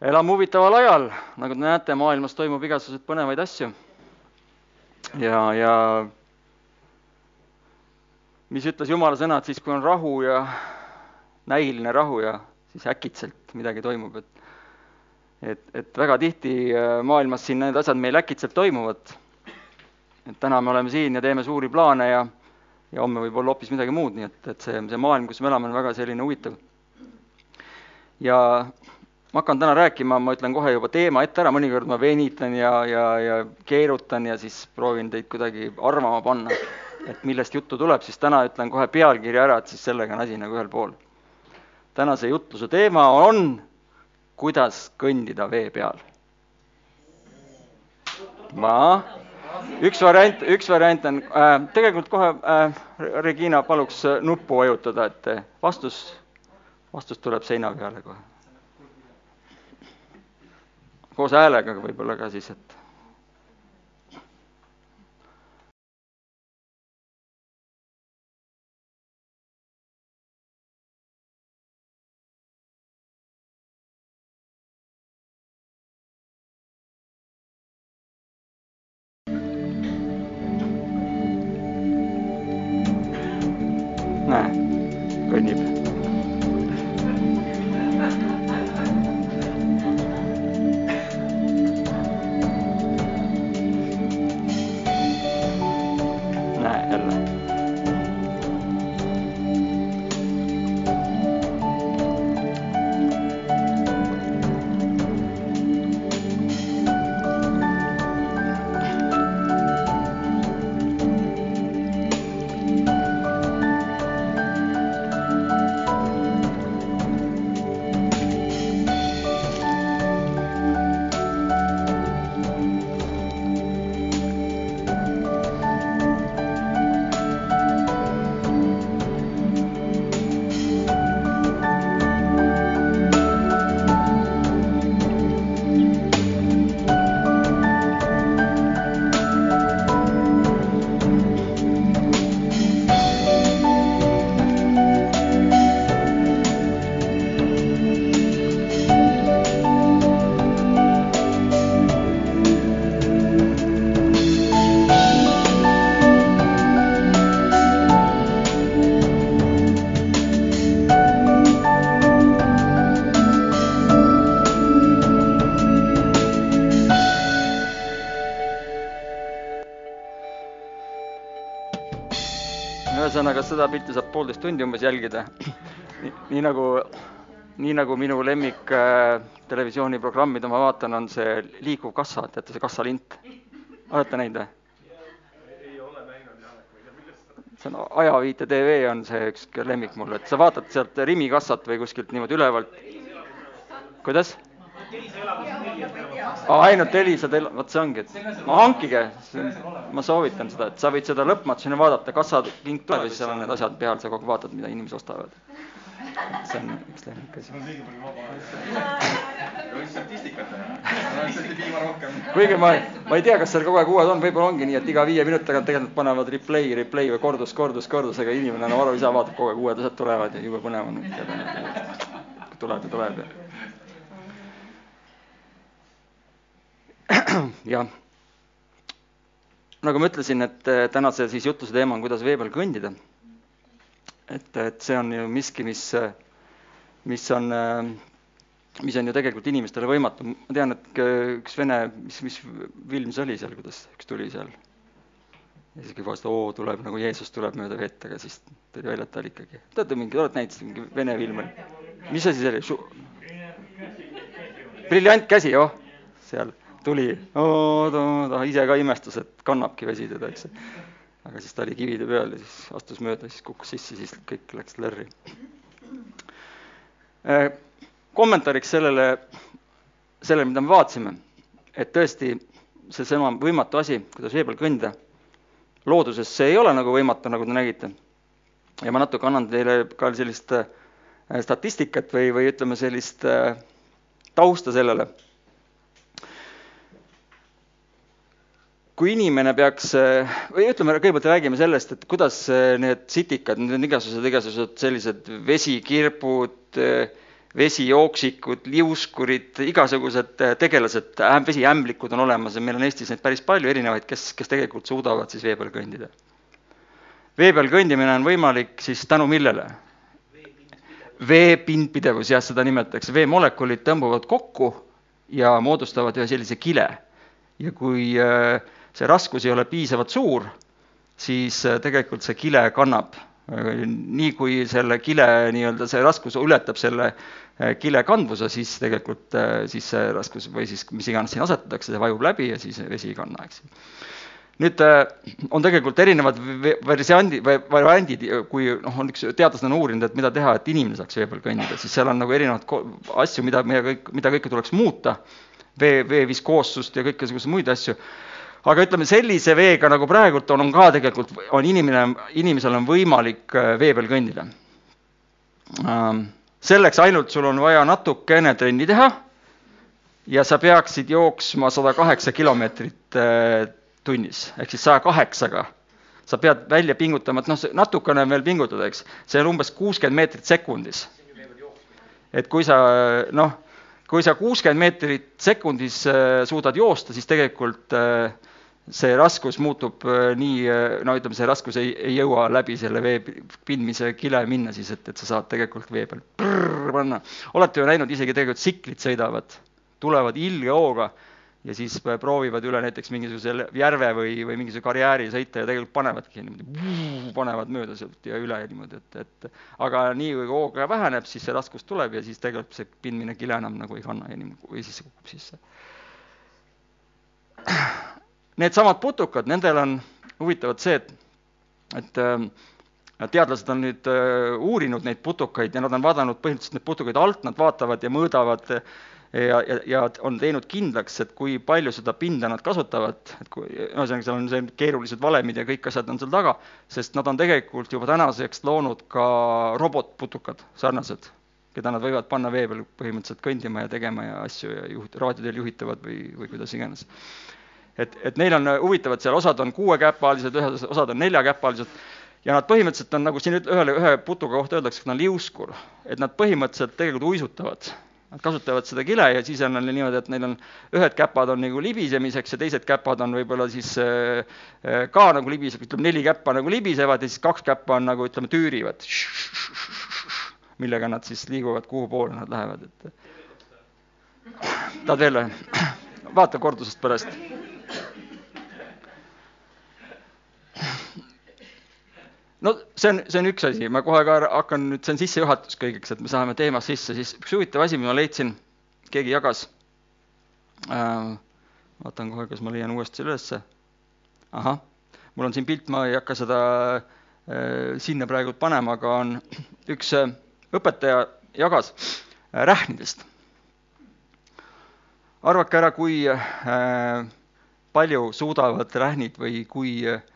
elame huvitaval ajal, nagu te näete, maailmas toimub igasuguseid põnevaid asju. ja, ja mis ütles Jumala sõna, et siis, kui on rahu ja näiline rahu ja siis äkitselt midagi toimub, et et, et väga tihti äh, maailmas siin need asjad meil äkitselt toimuvad. et täna me oleme siin ja teeme suuri plaane ja, ja homme võib olla hoopis midagi muud, nii et, et see, see maailm, kus me elame, on väga selline huvitav. ja ma hakkan täna rääkima, ma ütlen kohe juba teema ette ära, mõnikord ma venitan ja, ja, ja keerutan ja siis proovin teid kuidagi arvama panna, et millest juttu tuleb, siis täna ütlen kohe pealkirja ära, et siis sellega on asi nagu ühel pool. tänase jutluse teema on, kuidas kõndida vee peal. ma, üks variant, üks variant on äh,, tegelikult kohe äh, Regina, paluks nuppu vajutada, et vastus, vastus tuleb seina peale kohe koos häälega võib-olla ka siis, et seda pilti saab poolteist tundi umbes jälgida. nii nagu, nii nagu minu lemmik äh, televisiooniprogramm, mida ma vaatan, on see Liikuv kassa, teate see kassalint? olete näinud või? see on Ajaviite tv on see üks lemmik mul, et sa vaatad sealt Rimi kassat või kuskilt niimoodi ülevalt. kuidas? Aa, ainult Elisa tel-, vot see ongi, et no hankige, ma soovitan seda, et sa võid seda lõpmatuseni vaadata, kassakink tuleb ja siis seal on need asjad peal, sa kogu aeg vaatad, mida inimesed ostavad. see on üks lemmik asi. kuigi ma, ma ei tea, kas seal kogu aeg uued on, võib-olla ongi nii, et iga viie minuti tagant tegelikult panevad replay, replay või kordus, kordus, kordus, ega inimene enam aru ei saa, vaatab kogu aeg, uued asjad tulevad ja jube põnev on. tuleb ja tuleb ja jah, nagu ma ütlesin, et tänase siis jutluse teema on, kuidas vee peal kõndida. et, et see on ju miski, mis, mis on, mis on ju tegelikult inimestele võimatu. ma tean, et üks vene, mis, mis film see oli seal, kuidas üks tuli seal. ja siis kõik vaatasid, oo, tuleb nagu Jeesus tuleb mööda vett, aga siis tuli välja, et ta oli ikkagi, teate mingi, olete näinud mingi vene film oli? mis asi see oli? briljant käsi, oh, seal tuli, ta ise ka imestas, et kannabki vesi teda, eks. aga siis ta oli kivide peal ja siis astus mööda, siis kukkus sisse, siis kõik läks lörri. kommentaariks sellele, sellele, mida me vaatasime, et tõesti seesama võimatu asi, kuidas vee peal kõndida, looduses see ei ole nagu võimatu, nagu te nägite. ja ma natuke annan teile ka sellist statistikat või, või ütleme, sellist tausta sellele kui inimene peaks, või ütleme, kõigepealt räägime sellest, et kuidas need sitikad, need on igasugused, igasugused sellised vesikirpud, vesijooksikud, liuskurid, igasugused tegelased, vesiämblikud on olemas ja meil on Eestis neid päris palju erinevaid, kes, kes tegelikult suudavad siis vee peal kõndida. vee peal kõndimine on võimalik siis tänu millele? vee pindpidevus, jah, seda nimetatakse, veemolekulid tõmbuvad kokku ja moodustavad ühe sellise kile. ja kui äh, see raskus ei ole piisavalt suur, siis äh, tegelikult see kile kannab. Äh, nii kui selle kile nii-öelda see raskus ületab selle kile kandvuse, siis tegelikult siis see raskus või siis mis iganes siin asetatakse, see vajub läbi ja siis vesi ei kanna, eks nüüd äh, on tegelikult erinevad versiondi või variandid, kui noh, on üks teadlased on uurinud, et mida teha, et inimene saaks vee peal kõndida, siis seal on nagu erinevaid asju, mida, mida kõik, mida kõike tuleks muuta, vee, vee viskoossust ja kõiksuguseid muid asju. Aga ütleme, sellise veega nagu praegult on, on ka tegelikult, on inimene, inimesel on võimalik äh, vee peal kõndida. Ähm, selleks ainult sul on vaja natukene trenni teha ja sa peaksid jooksma sada kaheksa kilomeetrit äh, tunnis, ehk siis saja kaheksaga sa pead välja pingutama, et noh, natukene on veel pingutada, eks, see on umbes kuuskümmend meetrit sekundis. et kui sa noh, kui sa kuuskümmend meetrit sekundis äh, suudad joosta, siis tegelikult äh, see raskus muutub äh, nii, no ütleme, see raskus ei, ei jõua läbi selle vee pindmise kile minna siis, et, et sa saad tegelikult vee peal prrr, panna. olete ju näinud, isegi tegelikult tsiklid sõidavad, tulevad ilge hooga ja siis proovivad üle näiteks mingisuguse järve või, või mingisuguse karjääri sõita ja tegelikult panevadki niimoodi, panevad mööda sealt ja üle niimoodi, et, et aga nii kui hoog väheneb, siis see raskus tuleb ja siis tegelikult see pindmine kile enam nagu ei kanna ja nii, või siis see kukub sisse. Needsamad putukad, nendel on huvitavad see, et, et äh, teadlased on nüüd äh, uurinud neid putukaid ja nad on vaadanud põhimõtteliselt neid putukaid alt, nad vaatavad ja mõõdavad äh, ja, ja, ja on teinud kindlaks, et kui palju seda pinda nad kasutavad, et kui, ühesõnaga, seal on see keerulised valemid ja kõik asjad on seal taga, sest nad on tegelikult juba tänaseks loonud ka robotputukad, sarnased, keda nad võivad panna vee peal põhimõtteliselt kõndima ja tegema ja asju ja juht-, raadioteel juhitavad või, või kuidas iganes. Et, et neil on huvitavad seal, osad on kuuekäpalised, ühed, osad on neljakäpalised ja nad põhimõtteliselt on, nagu siin ühele, ühe putuka kohta öeldakse, et nad on liuskur, et nad põhimõtteliselt tegelikult uisutavad Nad kasutavad seda kile ja siis on neil niimoodi, et neil on ühed käpad on nagu libisemiseks ja teised käpad on võib-olla siis äh, äh, ka nagu libiseb, ütleme neli käppa nagu libisevad ja siis kaks käppa on nagu ütleme, tüürivad. millega nad siis liiguvad, kuhu poole nad lähevad, et. tahad veel või? vaata kordusest pärast no see on, see on üks asi, ma kohe ka hakkan nüüd, see on sissejuhatus kõigeks, et me saame teemas sisse, siis üks huvitav asi, mida ma leidsin, keegi jagas äh,. vaatan kohe, kas ma leian uuesti selle ülesse. ahah, mul on siin pilt, ma ei hakka seda äh, sinna praegu panema, aga on üks äh, õpetaja jagas äh, rähnidest. arvake ära, kui äh, palju suudavad rähnid või kui Äh,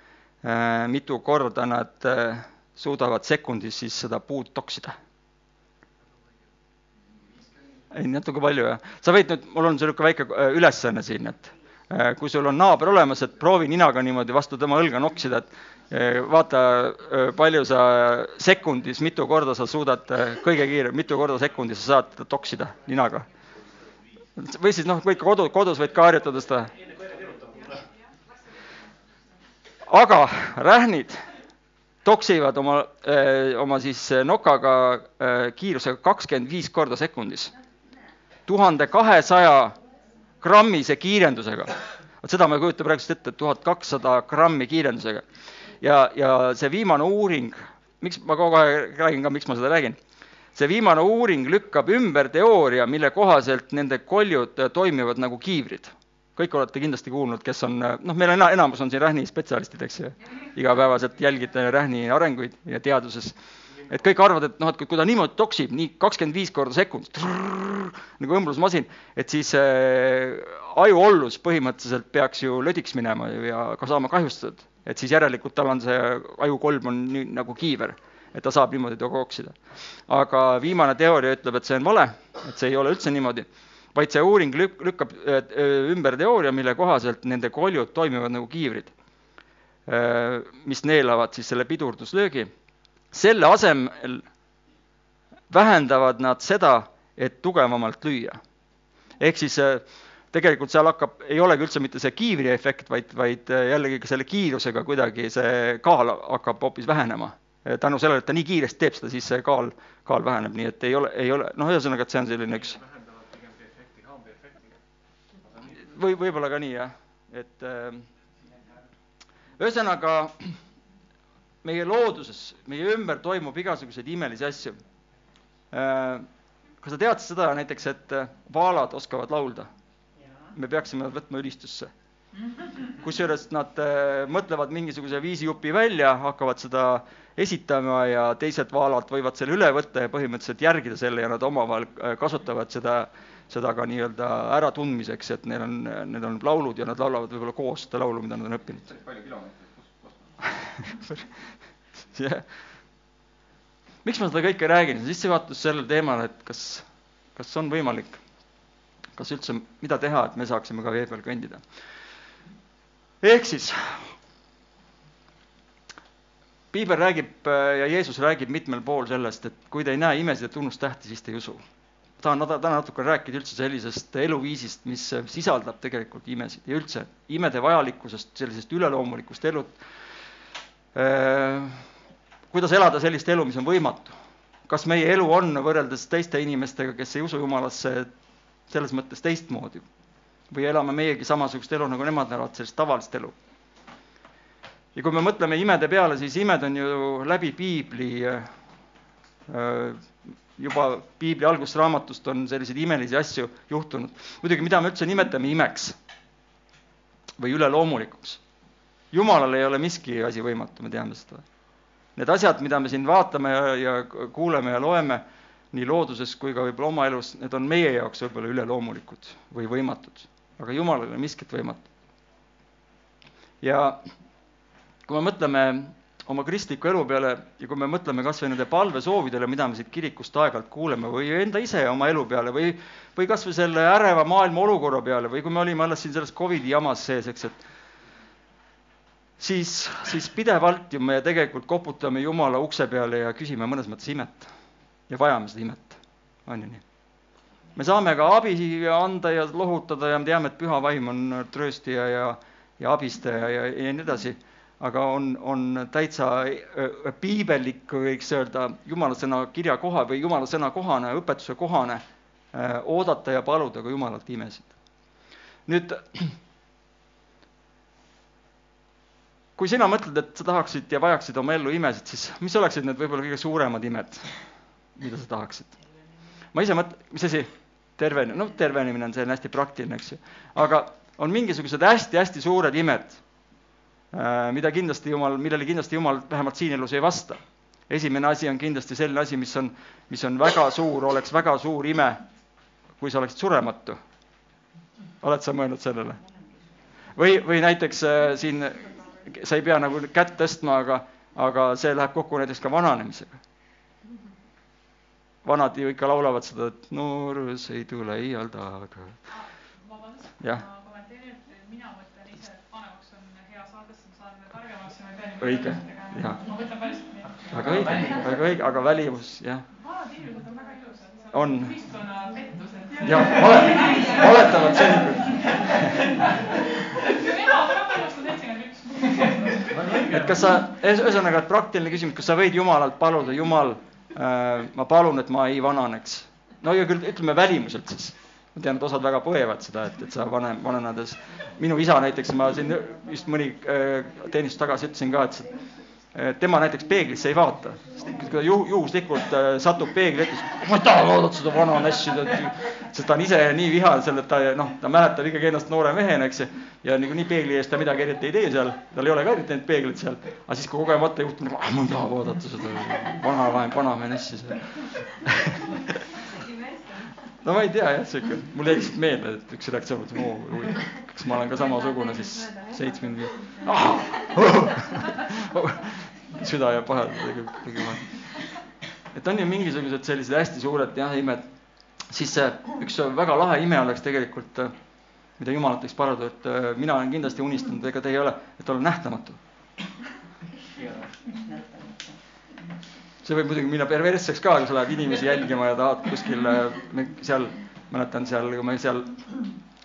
mitu korda nad äh, suudavad sekundis siis seda puud toksida. ei, natuke palju jah. sa võid nüüd, mul on niisugune väike äh, ülesanne siin, et kui sul on naaber olemas, et proovi ninaga niimoodi vastu tema õlga noksida, et vaata, palju sa sekundis, mitu korda sa suudad, kõige kiirem, mitu korda sekundis sa saad toksida ninaga. või siis noh, võid ka kodu, kodus võid ka harjutada seda aga rähnid toksivad oma, eh, oma siis eh, nokaga eh, kiirusega kakskümmend viis korda sekundis. tuhande kahesaja grammise kiirendusega. vot seda ma ei kujuta praegust ette, tuhat kakssada grammi kiirendusega. ja, ja see viimane uuring, miks ma kogu aeg räägin ka, miks ma seda räägin, see viimane uuring lükkab ümber teooria, mille kohaselt nende koljud toimivad nagu kiivrid kõik olete kindlasti kuulnud, kes on, noh, meil on enamus on siin Rähni spetsialistid, eks ju. igapäevaselt jälgite Rähni arenguid ja teaduses. et kõik arvavad, et noh, et kui ta niimoodi toksib, nii kakskümmend viis korda sekundis, nagu õmblusmasin, et siis äh, ajuollus põhimõtteliselt peaks ju lödiks minema ja ka saama kahjustatud. et siis järelikult tal on see ajukolm on nii nagu kiiver, et ta saab niimoodi toksida. aga viimane teooria ütleb, et see on vale, et see ei ole üldse niimoodi vaid see uuring lük-, lükkab äh, ümber teooria, mille kohaselt nende koljud toimivad nagu kiivrid, äh, mis neelavad siis selle pidurduslöögi. selle asemel vähendavad nad seda, et tugevamalt lüüa. ehk siis tegelikult seal hakkab, ei olegi üldse mitte see kiivriefekt, vaid, vaid jällegi ka selle kiirusega kuidagi see kaal hakkab hoopis vähenema. tänu sellele, et ta nii kiiresti teeb seda, siis see kaal, kaal väheneb, nii et ei ole, ei ole, noh, ühesõnaga, et see on selline üks või võib-olla ka nii jah, et ühesõnaga meie looduses, meie ümber toimub igasuguseid imelisi asju. kas sa tead seda näiteks, et vaalad oskavad laulda? me peaksime nad võtma ülistusse. kusjuures nad mõtlevad mingisuguse viisijupi välja, hakkavad seda esitama ja teised vaalad võivad selle üle võtta ja põhimõtteliselt järgida selle ja nad omavahel kasutavad seda, seda ka nii-öelda äratundmiseks, et neil on, need on laulud ja nad laulavad võib-olla koos seda laulu, mida nad on õppinud. palju kilomeetreid? jah. miks ma seda kõike räägin, sissejuhatus sellel teemal, et kas, kas on võimalik, kas üldse, mida teha, et me saaksime ka vee peal kõndida. ehk siis piibel räägib ja Jeesus räägib mitmel pool sellest, et kui te ei näe imesid ja tunnustähti, siis te ei usu. Tahan täna natuke rääkida üldse sellisest eluviisist, mis sisaldab tegelikult imesid ja üldse imede vajalikkusest, sellisest üleloomulikust elud Äh, kuidas elada sellist elu, mis on võimatu. kas meie elu on võrreldes teiste inimestega, kes ei usu Jumalasse, selles mõttes teistmoodi? või elame meiegi samasugust elu, nagu nemad elavad, sellist tavalist elu? ja kui me mõtleme imede peale, siis imed on ju läbi piibli, äh, juba piibli algusraamatust on selliseid imelisi asju juhtunud. muidugi, mida me üldse nimetame imeks või üleloomulikuks jumalal ei ole miski asi võimatu, me teame seda. Need asjad, mida me siin vaatame ja, ja kuuleme ja loeme, nii looduses kui ka võib-olla oma elus, need on meie jaoks võib-olla üleloomulikud või võimatud, aga Jumalal ei ole miskit võimatu. ja kui me mõtleme oma kristliku elu peale ja kui me mõtleme kas või nende palvesoovidele, mida me siit kirikust aeg-ajalt kuuleme või enda ise oma elu peale või, või kas või selle äreva maailma olukorra peale või kui me olime alles siin selles Covidi jamas sees, eks, et siis, siis pidevalt ju me tegelikult koputame Jumala ukse peale ja küsime mõnes mõttes imet. ja vajame seda imet, on ju nii? me saame ka abi anda ja lohutada ja me teame, et püha vaim on trööstija ja, ja abistaja ja, ja nii edasi, aga on, on täitsa piibellik, võiks öelda, jumala sõna kirja koha või jumala sõna kohane, õpetuse kohane oodata ja paluda ka Jumalalt imesid. nüüd kui sina mõtled, et sa tahaksid ja vajaksid oma ellu imesid, siis mis oleksid need võib-olla kõige suuremad imed, mida sa tahaksid? ma ise mõtlen, mis asi? tervene-, noh, tervenemine on selline hästi praktiline, eks ju. aga on mingisugused hästi-hästi suured imed, mida kindlasti Jumal, millele kindlasti Jumal vähemalt siin elus ei vasta. esimene asi on kindlasti selline asi, mis on, mis on väga suur, oleks väga suur ime, kui sa oleksid surematu. oled sa mõelnud sellele? või, või näiteks äh, siin sa ei pea nagu kätt tõstma, aga, aga see läheb kokku näiteks ka vananemisega. vanad ju ikka laulavad seda, et noorus ei tule iial taga. jah. mina mõtlen ise, et vanemaks on hea saada, siis ma saan targemaks ja ma ei pea nii õige, jah. väga õige, väga õige, aga välimus, jah. on jah, valetavad selgelt et kas sa, ühesõnaga, et praktiline küsimus, kas sa võid Jumalalt paluda, Jumal äh,, ma palun, et ma ei vananeks. no ja küll ütleme välimuselt siis. Ma tean, et osad väga põevad seda, et, et sa vanem, vananades. minu isa näiteks, ma siin just mõni äh, teenistus tagasi ütlesin ka, et tema näiteks peeglisse ei vaata, sest kui ta juh-, juhuslikult äh, satub peegli ette, siis ma ei taha vaadata seda vana nässi, sest ta on ise nii vihane selle, et ta noh, ta mäletab ikkagi ennast noore mehena, eks ju. ja niikuinii peegli ees ta midagi eriti ei tee seal, tal ei ole ka eriti neid peegleid seal. aga siis, kui kogemata juhtub, ma ei taha vaadata seda vana, vanamehe nässi seal no ma ei tea jah, sihuke, mul jäi lihtsalt meelde, et üks reaktsioon, et oo, kas ma olen ka samasugune siis seitsmekümne viis. süda jääb vahele tegema. et on ju mingisugused sellised hästi suured jah, imed. siis üks väga lahe ime oleks tegelikult, mida Jumalat võiks paluda, et mina olen kindlasti unistanud, ega te ei ole, et olla nähtamatu. See võib muidugi minna perversseks ka, kui sa lähed inimesi jälgima ja tahad kuskil seal, mäletan seal, kui me seal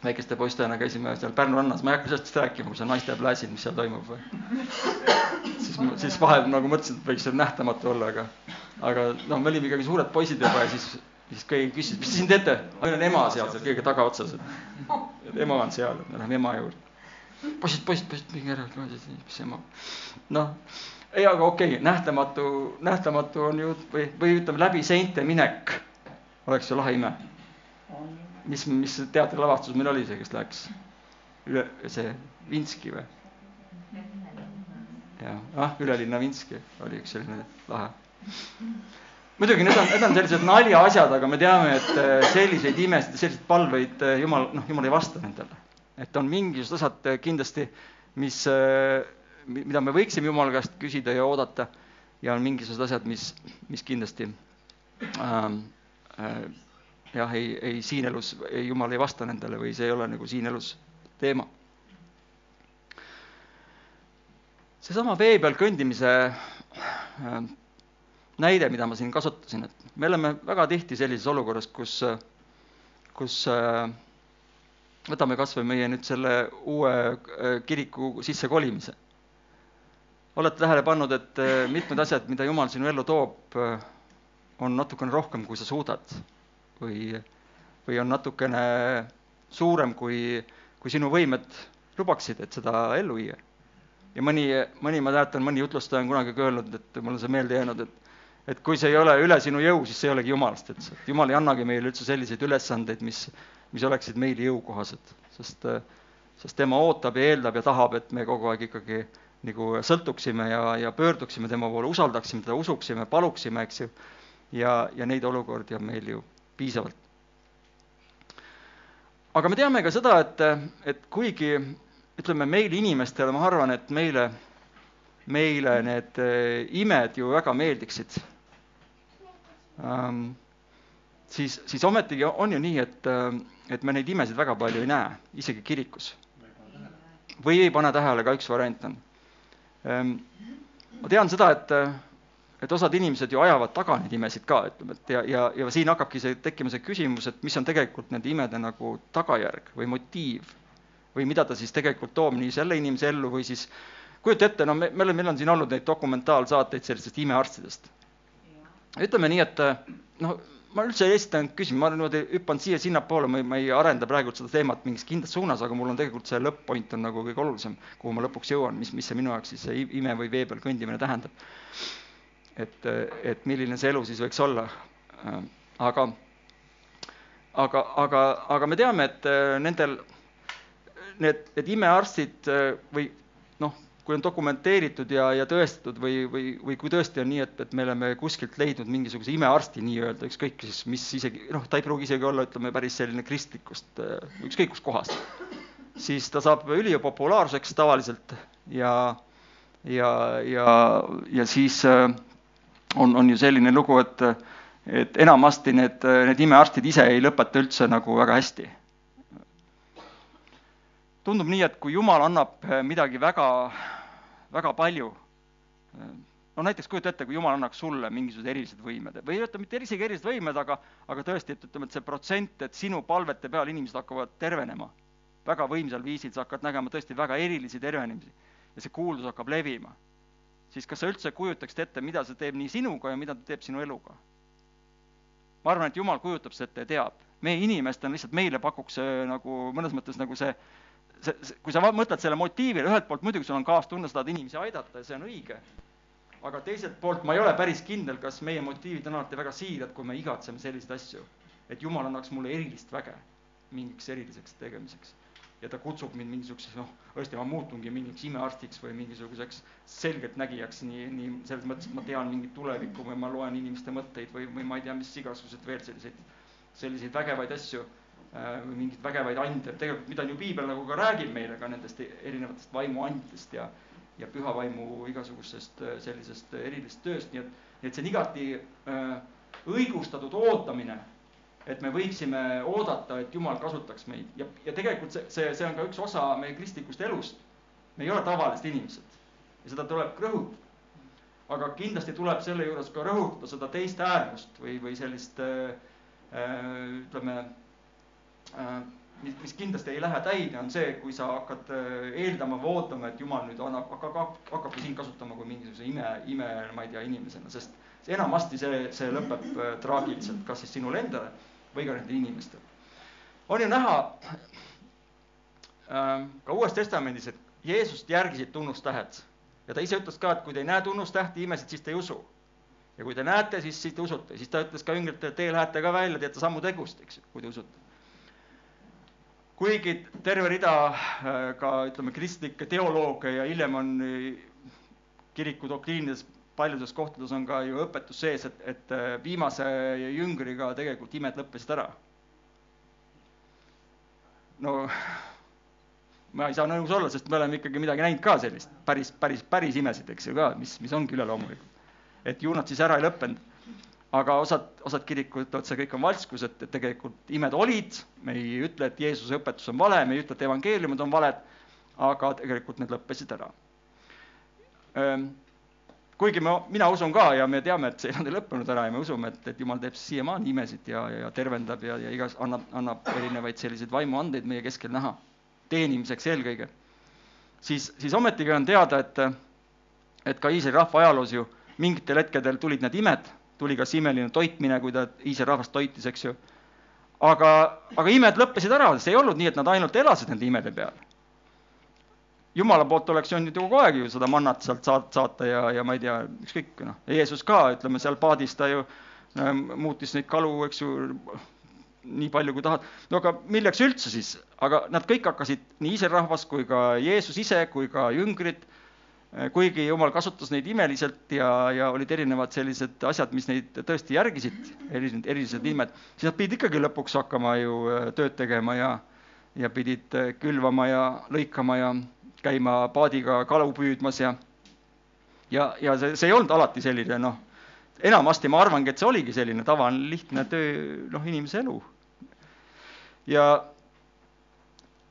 väikeste poistena käisime seal Pärnu rannas, ma ei hakka sellest rääkima, kui seal naiste pläsid, mis seal toimub või. siis, siis vahel nagu mõtlesin, et võiks seal nähtamatu olla, aga, aga noh, me olime ikkagi suured poisid juba ja siis, siis keegi küsis, mis te siin teete? meil on ema seal, seal kõige tagaotsas, et ema on seal, me läheme ema juurde. poisid, poisid, poisid, minge ära, mis ema. noh, ei, aga okei okay,, nähtamatu, nähtamatu on ju või, või ütleme läbi seinte minek oleks ju lahe ime mis, mis teatrilavastus meil oli see, kes läks üle, see Vinski või? jah, ah, Ülelinna Vinski oli üks selline lahe. muidugi need on, need on sellised naljaasjad, aga me teame, et äh, selliseid imesid selliseid palveid äh, jumal, noh, jumal ei vasta nendele. et on mingisugused asjad äh, kindlasti, mis, mida me võiksime jumala käest küsida ja oodata ja on mingisugused asjad, mis, mis kindlasti ähm, äh, jah, ei, ei siin elus, jumal ei vasta nendele või see ei ole nagu siin elus teema. seesama vee peal kõndimise äh, näide, mida ma siin kasutasin, et me oleme väga tihti sellises olukorras, kus, kus äh, võtame kas või meie nüüd selle uue äh, kiriku sisse kolimise. Olete tähele pannud, et mitmed asjad, mida Jumal sinu ellu toob, on natukene rohkem, kui sa suudad või, või on natukene suurem, kui, kui sinu võimed lubaksid, et seda ellu viia. ja mõni, mõni, ma mäletan, mõni jutlustaja on kunagi öelnud, et mul on see meelde jäänud, et et kui see ei ole üle sinu jõu, siis see ei olegi jumalast, et jumal ei annagi meile üldse selliseid ülesandeid, mis, mis oleksid meile jõukohased, sest, sest tema ootab ja eeldab ja tahab, et me kogu aeg ikkagi nagu sõltuksime ja, ja pöörduksime tema poole, usaldaksime teda, usuksime, paluksime, eks ju. ja, ja neid olukordi on meil ju piisavalt. aga me teame ka seda, et, et kuigi ütleme, meile inimestele, ma arvan, et meile, meile need eh, imed ju väga meeldiksid ähm,, siis, siis ometigi on ju nii, et, et me neid imesid väga palju ei näe, isegi kirikus. või ei pane tähele, ka üks variant on. Ma tean seda, et et osad inimesed ju ajavad taga neid imesid ka, ütleme, et ja, ja, ja siin hakkabki see tekkima see küsimus, et mis on tegelikult nende imede nagu tagajärg või motiiv või mida ta siis tegelikult toob nii selle inimese ellu või siis kujuta ette, no me, meil on, meil on siin olnud neid dokumentaalsaateid sellistest imearstidest. ütleme nii, et noh, ma üldse ei esitanud küsimusi, ma niimoodi hüppan siia-sinnapoole, ma ei, ma ei arenda praegu seda teemat mingis kindlas suunas, aga mul on tegelikult see lõpp-point on nagu kõige olulisem, kuhu ma lõpuks jõuan, mis, mis see minu jaoks siis see ime või vee peal kõndimine tähendab et, et milline see elu siis võiks olla. aga, aga, aga, aga me teame, et äh, nendel, need, need imearstid äh, või noh, kui on dokumenteeritud ja, ja tõestatud või, või, või kui tõesti on nii, et, et me oleme kuskilt leidnud mingisuguse imearsti nii-öelda, ükskõik siis, mis isegi, noh, ta ei pruugi isegi olla, ütleme, päris selline kristlikust, äh, ükskõik kust kohast, siis ta saab ülipopulaarseks tavaliselt ja, ja, ja, ja siis äh, on, on ju selline lugu, et, et enamasti need, need imearstid ise ei lõpeta üldse nagu väga hästi. Tundub nii, et kui Jumal annab midagi väga, väga palju, no näiteks kujuta ette, kui Jumal annaks sulle mingisugused erilised võimed või ütleme, mitte isegi erilised võimed, aga, aga tõesti, et ütleme, et see protsent, et sinu palvete peal inimesed hakkavad tervenema väga võimsal viisil, sa hakkad nägema tõesti väga erilisi tervenemisi ja see kuuldus hakkab levima siis kas sa üldse kujutaksid ette, mida see teeb nii sinuga ja mida ta teeb sinu eluga? ma arvan, et Jumal kujutab seda ette ja teab. meie inimestena lihtsalt meile pakuks see nagu mõnes mõttes nagu see, see, kui sa mõtled selle motiivile, ühelt poolt muidugi sul on kaastunne, sa tahad inimesi aidata ja see on õige, aga teiselt poolt ma ei ole päris kindel, kas meie motiivid on alati väga siirad, kui me igatseme selliseid asju. et Jumal annaks mulle erilist väge mingiks eriliseks tegemiseks ja ta kutsub mind mingisuguseks, noh, tõesti, ma muutungi mingiks imearstiks või mingisuguseks selgeltnägijaks, nii, nii selles mõttes, et ma tean mingit tulevikku või ma loen inimeste mõtteid või, või ma ei tea, mis igasugused veel selliseid, selliseid vägevaid asju või mingeid vägevaid ande, tegelikult mida ju piibel nagu ka räägib meile ka nendest erinevatest vaimuandidest ja ja püha vaimu igasugusest äh, sellisest erilisest tööst, nii et, et see on igati äh, õigustatud ootamine et me võiksime oodata, et Jumal kasutaks meid ja, ja tegelikult see, see, see on ka üks osa meie kristlikust elust. me ei ole tavalised inimesed ja seda tuleb rõhutada. aga kindlasti tuleb selle juures ka rõhutada seda teist äärmust või, või sellist ütleme, mis, mis kindlasti ei lähe täide, on see, kui sa hakkad eeldama või ootama, et jumal nüüd annab, hakkab, hakkabki sind kasutama kui mingisuguse ime, ime, ma ei tea, inimesena, sest enamasti see, see lõpeb traagiliselt, kas siis sinule endale või ka nendele inimestele. on ju näha ka Uues Testamendis, et Jeesust järgisid tunnustähed ja ta ise ütles ka, et kui te ei näe tunnustähti, imesid, siis te ei usu. ja kui te näete, siis, siis te usute, siis ta ütles ka jüngritele, et teie lähete ka välja, teete sammu tegust, eks ju, kui te usute. Kuigi terve rida äh, ka ütleme, kristlikke teolooge ja hiljem on äh, kiriku doktriinides paljudes kohtades on ka ju õpetus sees, et, et äh, viimase jüngriga tegelikult imed lõppesid ära. no ma ei saa nõus olla, sest me oleme ikkagi midagi näinud ka sellist, päris, päris, päris imesid, eks ju ka, mis, mis ongi üleloomulikud. et ju nad siis ära ei lõppenud. Aga osad, osad kirikud ütlevad, see kõik on valskus, et, et tegelikult imed olid, me ei ütle, et Jeesuse õpetus on vale, me ei ütle, et evangeeliumid on valed, aga tegelikult need lõppesid ära. Kuigi ma, mina usun ka ja me teame, et see ei lõppenud ära ja me usume, et, et Jumal teeb siiamaani imesid ja, ja tervendab ja, ja igas, annab, annab erinevaid selliseid vaimuandeid meie keskel näha teenimiseks eelkõige, siis, siis ometigi on teada, et, et ka Iisraeli rahva ajaloos ju mingitel hetkedel tulid need imed, tuli kas imeline toitmine, kui ta Iisraeli rahvast toitis, eks ju. aga, aga imed lõppesid ära, see ei olnud nii, et nad ainult elasid nende imede peal. jumala poolt oleks võinud ju kogu aeg ju seda mannat sealt saata ja, ja ma ei tea, ükskõik noh, Jeesus ka, ütleme seal paadis ta ju äh, muutis neid kalu, eks ju, nii palju, kui tahad. no aga milleks üldse siis, aga nad kõik hakkasid, nii Iisraeli rahvas kui ka Jeesus ise kui ka jüngrid, kuigi Jumal kasutas neid imeliselt ja, ja olid erinevad sellised asjad, mis neid tõesti järgisid, erilised, erilised nimed, siis nad pidid ikkagi lõpuks hakkama ju eh, tööd tegema ja, ja pidid eh, külvama ja lõikama ja käima paadiga kalu püüdmas ja ja, ja see, see ei olnud alati selline noh, enamasti ma arvangi, et see oligi selline tavaline lihtne töö, noh, inimese elu. Ja,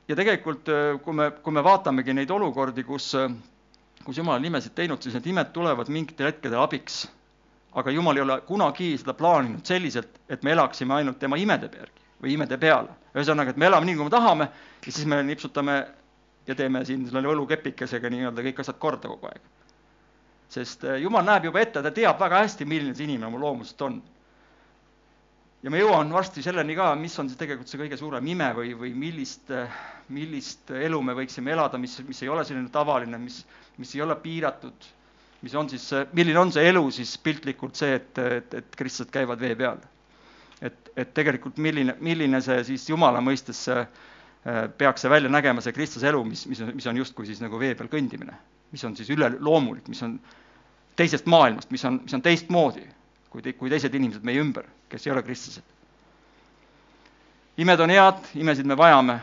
ja tegelikult, äh, kui me, kui me vaatamegi neid olukordi, kus, äh, kus Jumal on imesid teinud, siis need imed tulevad mingitel hetkedel abiks. aga Jumal ei ole kunagi seda plaaninud selliselt, et me elaksime ainult tema imede järgi või imede peale. ühesõnaga, et me elame nii, kui me tahame ja siis me nipsutame ja teeme siin selle võlukepikesega nii-öelda kõik asjad korda kogu aeg. sest äh, Jumal näeb juba ette, ta teab väga hästi, milline see inimene oma loomuselt on ja ma jõuan varsti selleni ka, mis on siis tegelikult see kõige suurem ime või, või millist, millist elu me võiksime elada, mis, mis ei ole selline tavaline, mis, mis ei ole piiratud, mis on siis, milline on see elu siis piltlikult see, et, et, et kristlased käivad vee peal. et, et tegelikult milline, milline see siis Jumala mõistes see, peaks see välja nägema, see kristlase elu, mis, mis, mis on justkui siis nagu vee peal kõndimine, mis on siis üleloomulik, mis on teisest maailmast, mis on, mis on teistmoodi kui te-, kui teised inimesed meie ümber, kes ei ole kristlased. imed on head, imesid me vajame,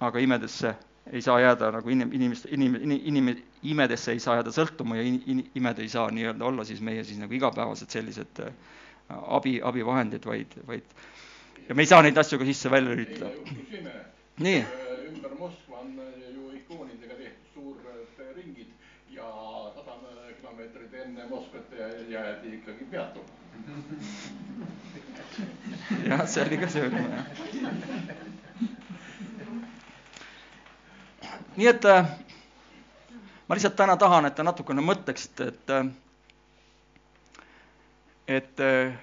aga imedesse ei saa jääda nagu inim-, inimeste, inim-, inim-, imedesse ei saa jääda sõltuma ja in-, in-, imed ei saa nii-öelda olla siis meie siis nagu igapäevased sellised äh, abi, abivahendid, vaid, vaid ja me ei saa neid asju ka sisse-välja lülitada. nii. Äh, ümber Moskva on ju ikoonidega tehtud suured ringid ja sada kilomeetrit enne Moskvat jäädi ikkagi peatuma jah, see oli ka selline, jah. nii et äh, ma lihtsalt täna tahan, et te natukene mõtleksite, et, äh, et äh,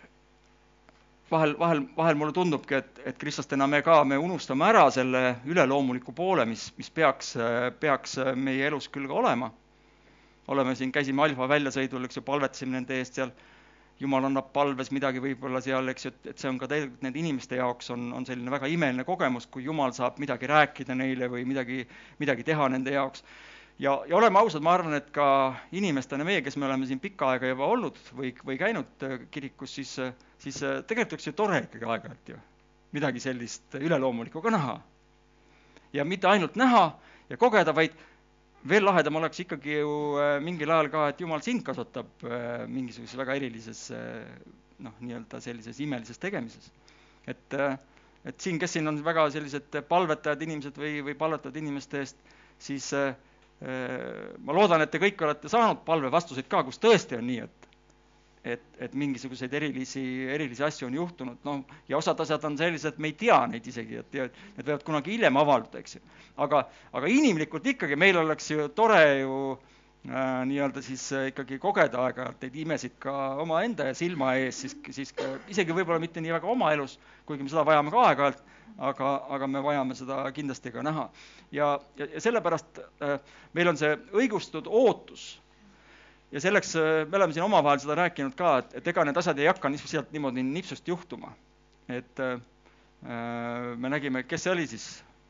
vahel, vahel, vahel mulle tundubki, et, et kristlastena me ka, me unustame ära selle üleloomuliku poole, mis, mis peaks, peaks meie elus küll ka olema. oleme siin, käisime Alfa väljasõidul, eks ju, palvetasime nende eest seal jumal annab palves midagi võib-olla seal, eks ju, et, et see on ka tegelikult nende inimeste jaoks on, on selline väga imeline kogemus, kui jumal saab midagi rääkida neile või midagi, midagi teha nende jaoks. ja, ja oleme ausad, ma arvan, et ka inimestena meie, kes me oleme siin pikka aega juba olnud või, või käinud äh, kirikus, siis, siis äh, tegelikult oleks ju tore ikkagi aeg-ajalt ju midagi sellist üleloomulikku ka näha. ja mitte ainult näha ja kogeda, vaid veel lahedam oleks ikkagi ju äh, mingil ajal ka, et jumal sind kasvatab äh, mingisuguses väga erilises äh, noh, nii-öelda sellises imelises tegemises. et, et siin, kes siin on väga sellised palvetajad inimesed või, või palvetavad inimeste eest, siis ma loodan, et te kõik olete saanud palvevastuseid ka, kus tõesti on nii, et et, et mingisuguseid erilisi, erilisi asju on juhtunud, noh, ja osad asjad on sellised, et me ei tea neid isegi, et need võivad kunagi hiljem avalduda, eks ju. aga, aga inimlikult ikkagi meil oleks ju tore ju äh, nii-öelda siis äh, ikkagi kogeda aeg-ajalt neid imesid ka omaenda silma ees, siis, siis ka, isegi võib-olla mitte nii väga oma elus, kuigi me seda vajame ka aeg-ajalt, aga, aga me vajame seda kindlasti ka näha. ja, ja, ja sellepärast äh, meil on see õigustatud ootus ja selleks äh, me oleme siin omavahel seda rääkinud ka, et, et ega need asjad ei hakka lihtsalt niimoodi nipsust juhtuma. et äh, äh, me nägime, kes see oli siis,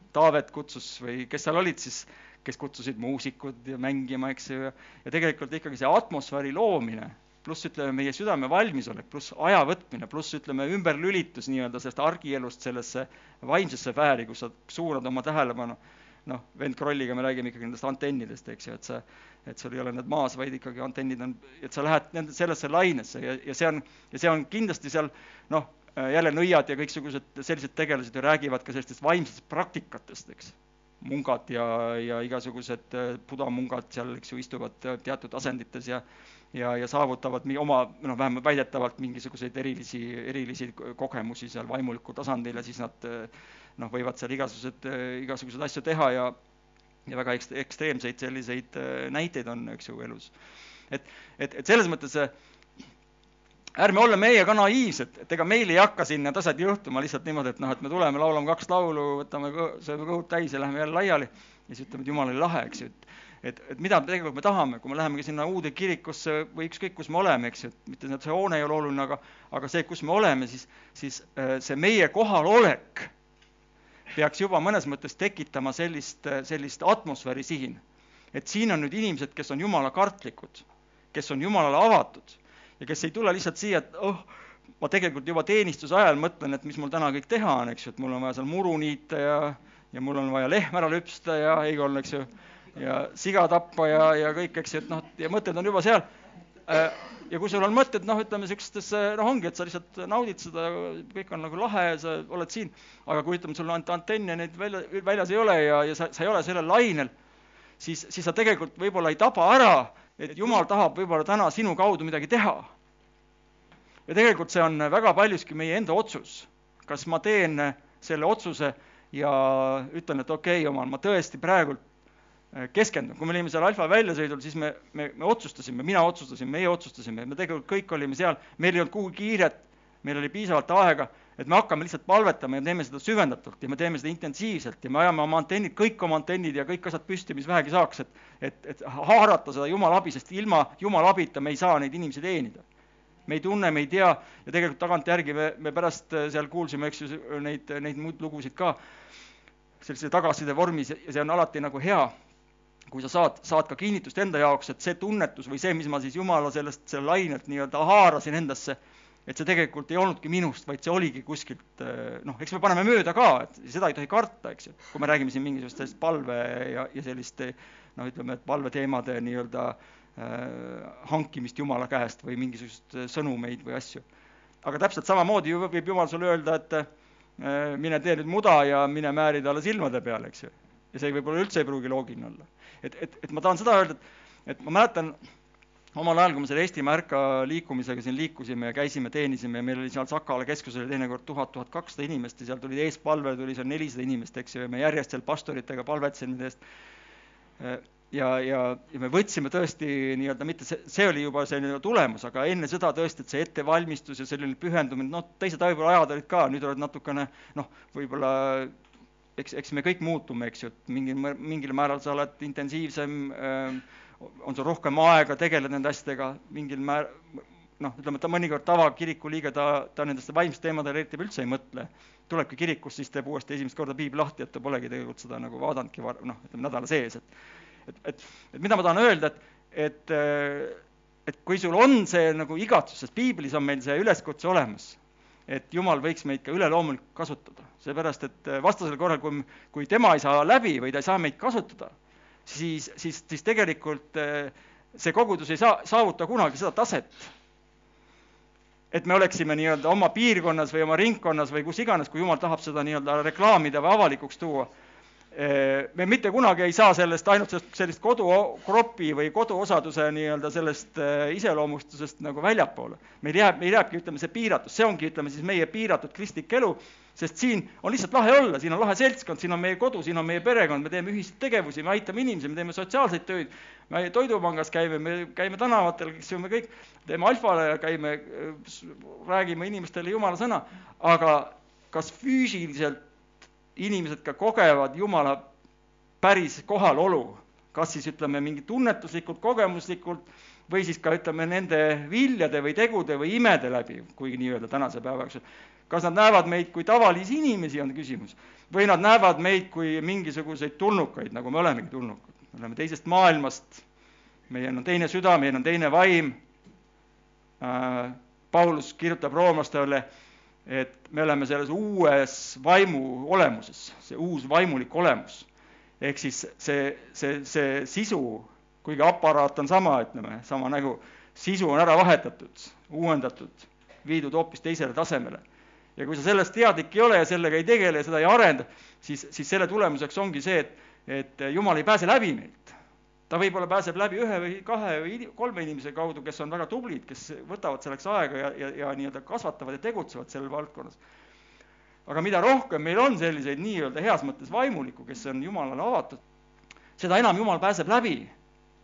Taavet kutsus või kes seal olid siis, kes kutsusid muusikud ja mängima, eks ju, ja tegelikult ikkagi see atmosfääri loomine, pluss ütleme, meie südame valmisolek, pluss aja võtmine, pluss ütleme, ümberlülitus nii-öelda sellest argielust sellesse vaimsesse sfääri, kus sa suunad oma tähelepanu noh, vend Krolliga me räägime ikkagi nendest antennidest, eks ju, et sa, et sul ei ole need maas, vaid ikkagi antennid on, et sa lähed nende, sellesse lainesse ja, ja see on, ja see on kindlasti seal noh, jälle nõiad ja kõiksugused sellised tegelased ju räägivad ka sellistest vaimsetest praktikatest, eks. mungad ja, ja igasugused äh, budamungad seal, eks ju, istuvad teatud asendites ja ja, ja saavutavad oma, noh, vähemalt väidetavalt mingisuguseid erilisi, erilisi kogemusi seal vaimulikul tasandil ja siis nad noh, võivad seal igasugused, igasuguseid asju teha ja ja väga ekst-, ekstreemseid selliseid äh, näiteid on, eks ju, elus. et, et, et selles mõttes äh, ärme olla meie ka naiivsed, et ega meil ei hakka need asjad juhtuma lihtsalt niimoodi, et noh, et me tuleme, laulame kaks laulu, võtame, sööme kõhud täis ja läheme jälle laiali ja siis ütleme, et jumal oli lahe, eks ju, et et, et mida tegelikult me tahame, kui me lähemegi sinna uude kirikusse või ükskõik, kus me oleme, eks ju, et mitte see hoone ei ole oluline, aga aga see, kus me oleme, siis, siis äh, see meie kohalolek peaks juba mõnes mõttes tekitama sellist, sellist atmosfääri siin. et siin on nüüd inimesed, kes on jumala kartlikud, kes on jumalale avatud ja kes ei tule lihtsalt siia, et oh, ma tegelikult juba teenistuse ajal mõtlen, et mis mul täna kõik teha on, eks ju, et mul on vaja seal muru niita ja, ja mul on vaja lehm ära lüpsta ja Eigol, eks ju, ja siga tappa ja, ja kõik, eks ju, et noh, ja mõtted on juba seal ja kui sul on mõtted, noh, ütleme niisugustes, noh, ongi, et sa lihtsalt naudid seda, kõik on nagu lahe ja sa oled siin, aga kui ütleme, sul ainult antenne neid välja, väljas ei ole ja, ja sa, sa ei ole sellel lainel, siis, siis sa tegelikult võib-olla ei taba ära, et Jumal tahab võib-olla täna sinu kaudu midagi teha. ja tegelikult see on väga paljuski meie enda otsus, kas ma teen selle otsuse ja ütlen, et okei okay,, Jumal, ma tõesti praegult Äh, keskendunud, kui me olime seal alfa väljasõidul, siis me, me, me otsustasime, mina otsustasin, meie otsustasime, me tegelikult kõik olime seal, meil ei olnud kuhugi kiiret, meil oli piisavalt aega, et me hakkame lihtsalt palvetama ja teeme seda süvendatult ja me teeme seda intensiivselt ja me ajame oma antennid, kõik oma antennid ja kõik asjad püsti, mis vähegi saaks, et et, et haarata seda Jumala abi, sest ilma Jumala abita me ei saa neid inimesi teenida. me ei tunne, me ei tea ja tegelikult tagantjärgi me, me pärast seal kuulsime, eks ju, neid, neid muid lugusid ka sellise tagasiside vormis ja see on alati nagu hea kui sa saad, saad ka kinnitust enda jaoks, et see tunnetus või see, mis ma siis Jumala sellest, selle lainelt nii-öelda haarasin endasse, et see tegelikult ei olnudki minust, vaid see oligi kuskilt noh, eks me paneme mööda ka, et seda ei tohi karta, eks ju, kui me räägime siin mingisugustest palve ja, ja selliste noh, ütleme, et palveteemade nii-öelda äh, hankimist Jumala käest või mingisuguseid sõnumeid või asju. aga täpselt samamoodi ju võib Jumal sulle öelda, et äh, mine tee nüüd muda ja mine määri talle silmade peale, eks ju. Ja see võib-olla üldse ei pruugi loogiline olla et, et, et ma tahan seda öelda, et, et ma mäletan omal ajal, kui me selle Eesti Märka liikumisega siin liikusime ja käisime, teenisime ja meil oli seal Sakala keskusel teinekord tuhat, tuhat kakssada inimest ja seal tuli eespalve, tuli seal nelisada inimest, eks ju, ja me järjest seal pastoritega palvetasime nende eest. ja, ja, ja me võtsime tõesti nii-öelda mitte see, see oli juba see nii-öelda tulemus, aga enne seda tõesti, et see ettevalmistus ja selline pühendumine, noh, teised võib-olla ajad olid ka, nüüd oled natukene noh, võib-olla eks, eks me kõik muutume, eks ju, et mingil, mingil määral sa oled intensiivsem, on sul rohkem aega, tegeled nende asjadega, mingil määr-, noh, ütleme, ta mõnikord tavakiriku liige, ta, ta nendesse vaimsete teemadele eriti üldse ei mõtle. tulebki kirikusse, siis teeb uuesti esimest korda piibli lahti, et ta polegi tegelikult seda nagu vaadanudki var-, noh, ütleme nädala sees, et et, et, et mida ma tahan öelda, et, et et kui sul on see nagu igatsus, sest piiblis on meil see üleskutse olemas, et Jumal võiks meid ka üleloomulikult kasutada, seepärast et äh, vastasel korral, kui, kui tema ei saa läbi või ta ei saa meid kasutada, siis, siis, siis tegelikult äh, see kogudus ei saa, saavuta kunagi seda taset, et me oleksime nii-öelda oma piirkonnas või oma ringkonnas või kus iganes, kui Jumal tahab seda nii-öelda reklaamida või avalikuks tuua, me mitte kunagi ei saa sellest ainult sellest sellist kodukropi või koduosaduse nii-öelda sellest iseloomustusest nagu väljapoole. meil jääb, meil jääbki, ütleme, see piiratus, see ongi, ütleme siis meie piiratud kristlik elu, sest siin on lihtsalt lahe olla, siin on lahe seltskond, siin on meie kodu, siin on meie perekond, me teeme ühiseid tegevusi, me aitame inimesi, me teeme sotsiaalseid töid, me Toidupangas käime, me käime tänavatel, eks ju, me kõik teeme alfale ja käime, räägime inimestele jumala sõna, aga kas füüsiliselt inimesed ka kogevad Jumala päris kohalolu, kas siis ütleme mingi tunnetuslikult, kogemuslikult või siis ka ütleme nende viljade või tegude või imede läbi, kui nii-öelda tänase päeva jooksul. kas nad näevad meid kui tavalisi inimesi, on küsimus, või nad näevad meid kui mingisuguseid tulnukaid, nagu me olemegi tulnukad. me oleme teisest maailmast, meil on teine süda, meil on teine vaim äh,. Paulus kirjutab roomlastele et me oleme selles uues vaimu olemuses, see uus vaimulik olemus. ehk siis see, see, see sisu, kuigi aparaat on sama, ütleme, sama nägu, sisu on ära vahetatud, uuendatud, viidud hoopis teisele tasemele. ja kui sa sellest teadlik ei ole ja sellega ei tegele ja seda ei arenda, siis, siis selle tulemuseks ongi see, et, et Jumal ei pääse läbi meilt ta võib-olla pääseb läbi ühe või kahe või kolme inimese kaudu, kes on väga tublid, kes võtavad selleks aega ja, ja, ja nii-öelda kasvatavad ja tegutsevad selles valdkonnas. aga mida rohkem meil on selliseid nii-öelda heas mõttes vaimulikku, kes on Jumalale avatud, seda enam Jumal pääseb läbi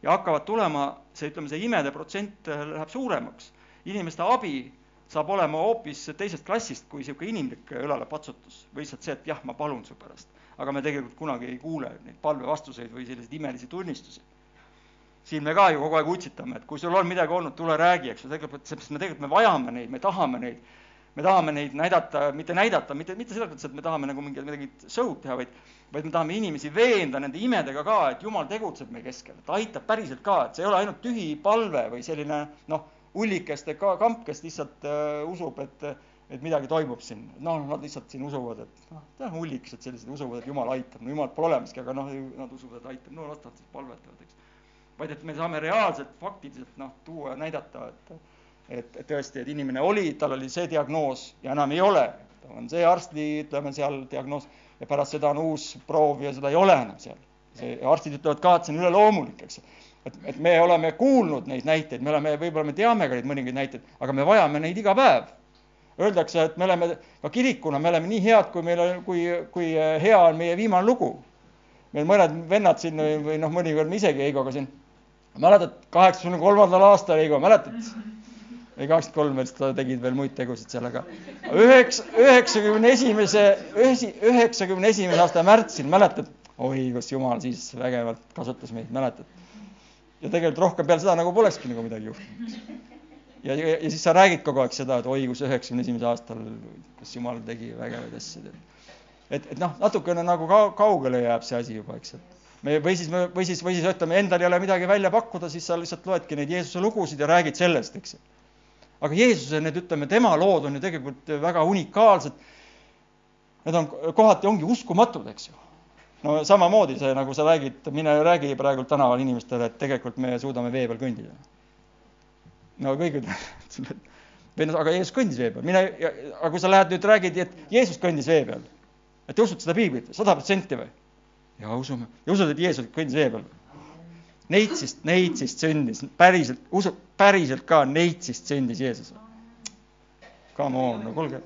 ja hakkavad tulema see, ütleme, see imede protsent läheb suuremaks. inimeste abi saab olema hoopis teisest klassist kui niisugune inimlik õlalepatsutus või lihtsalt see, et jah, ma palun su pärast. aga me tegelikult kunagi ei kuule neid palvevastuseid või selliseid imelisi tunnistusi siin me ka ju kogu aeg utsitame, et kui sul on midagi olnud, tule räägi, eks ju, tegelikult, sest me tegelikult me vajame neid, me tahame neid, me tahame neid näidata, mitte näidata, mitte, mitte selles mõttes, et me tahame nagu mingit, midagi show'd teha, vaid vaid me tahame inimesi veenda nende imedega ka, et Jumal tegutseb meie keskel, ta aitab päriselt ka, et see ei ole ainult tühi palve või selline noh, ullikeste ka kamp, kes lihtsalt uh, usub, et et midagi toimub siin, noh, nad lihtsalt siin usuvad, et noh, jah, ullikesed sellised usuvad, et Jumal aitab, no Jumalat pole olemaski, aga noh, nad usuvad, et aitab, no las nad siis palvetavad, eks vaid et me saame reaalselt, faktiliselt noh, tuua ja näidata, et et, et tõesti, et inimene oli, tal oli see diagnoos ja enam ei ole. tal on see arsti, ütleme seal diagnoos ja pärast seda on uus proov ja seda ei ole enam seal. see, arstid ütlevad ka, et see on üleloomulik, eks. et, et me oleme kuulnud neid näiteid, me oleme, võib-olla me teame ka neid mõningaid näiteid, aga me vajame neid iga päev. Öeldakse, et me oleme ka kirikuna, me oleme nii head, kui meil on, kui, kui hea on meie viimane lugu. meil mõned vennad siin või noh, mõnikord me isegi Heigoga siin mäletad, kaheksakümne kolmandal aastal, Heigo, mäletad? või kakskümmend kolm veel, sa tegid veel muid tegusid seal, aga üheks, üheksakümne esimese, üheksakümne esimese aasta märtsil, mäletad? oi, kus jumal siis vägevalt kasutas meid, mäletad? ja tegelikult rohkem peale seda nagu polekski nagu midagi juhtunud. ja, ja, ja siis sa räägid kogu aeg seda, et oi, kus üheksakümne esimesel aastal, kus jumal tegi vägevaid asju. et, et noh, natukene nagu ka, kaugele jääb see asi juba, eks, et me või siis, või siis, või siis ütleme, endal ei ole midagi välja pakkuda, siis sa lihtsalt loedki neid Jeesuse lugusid ja räägid sellest, eks. aga Jeesuse need, ütleme, tema lood on ju tegelikult väga unikaalsed. Need on, kohati ongi uskumatud, eks ju. no samamoodi see, nagu sa räägid, mine räägi praegu tänaval inimestele, et tegelikult me suudame vee peal kõndida. no kõik ütlevad, või noh, aga Jeesus kõndis vee peal, mine, aga kui sa lähed nüüd räägid, et Jeesus kõndis vee peal, et usud seda piiblit, sada protsenti või? Ja usume ja usud, et Jeesus kõndis vee peal. Neitsist, neitsist sündis, päriselt, usu, päriselt ka neitsist sündis Jeesus. Come on, no kuulge.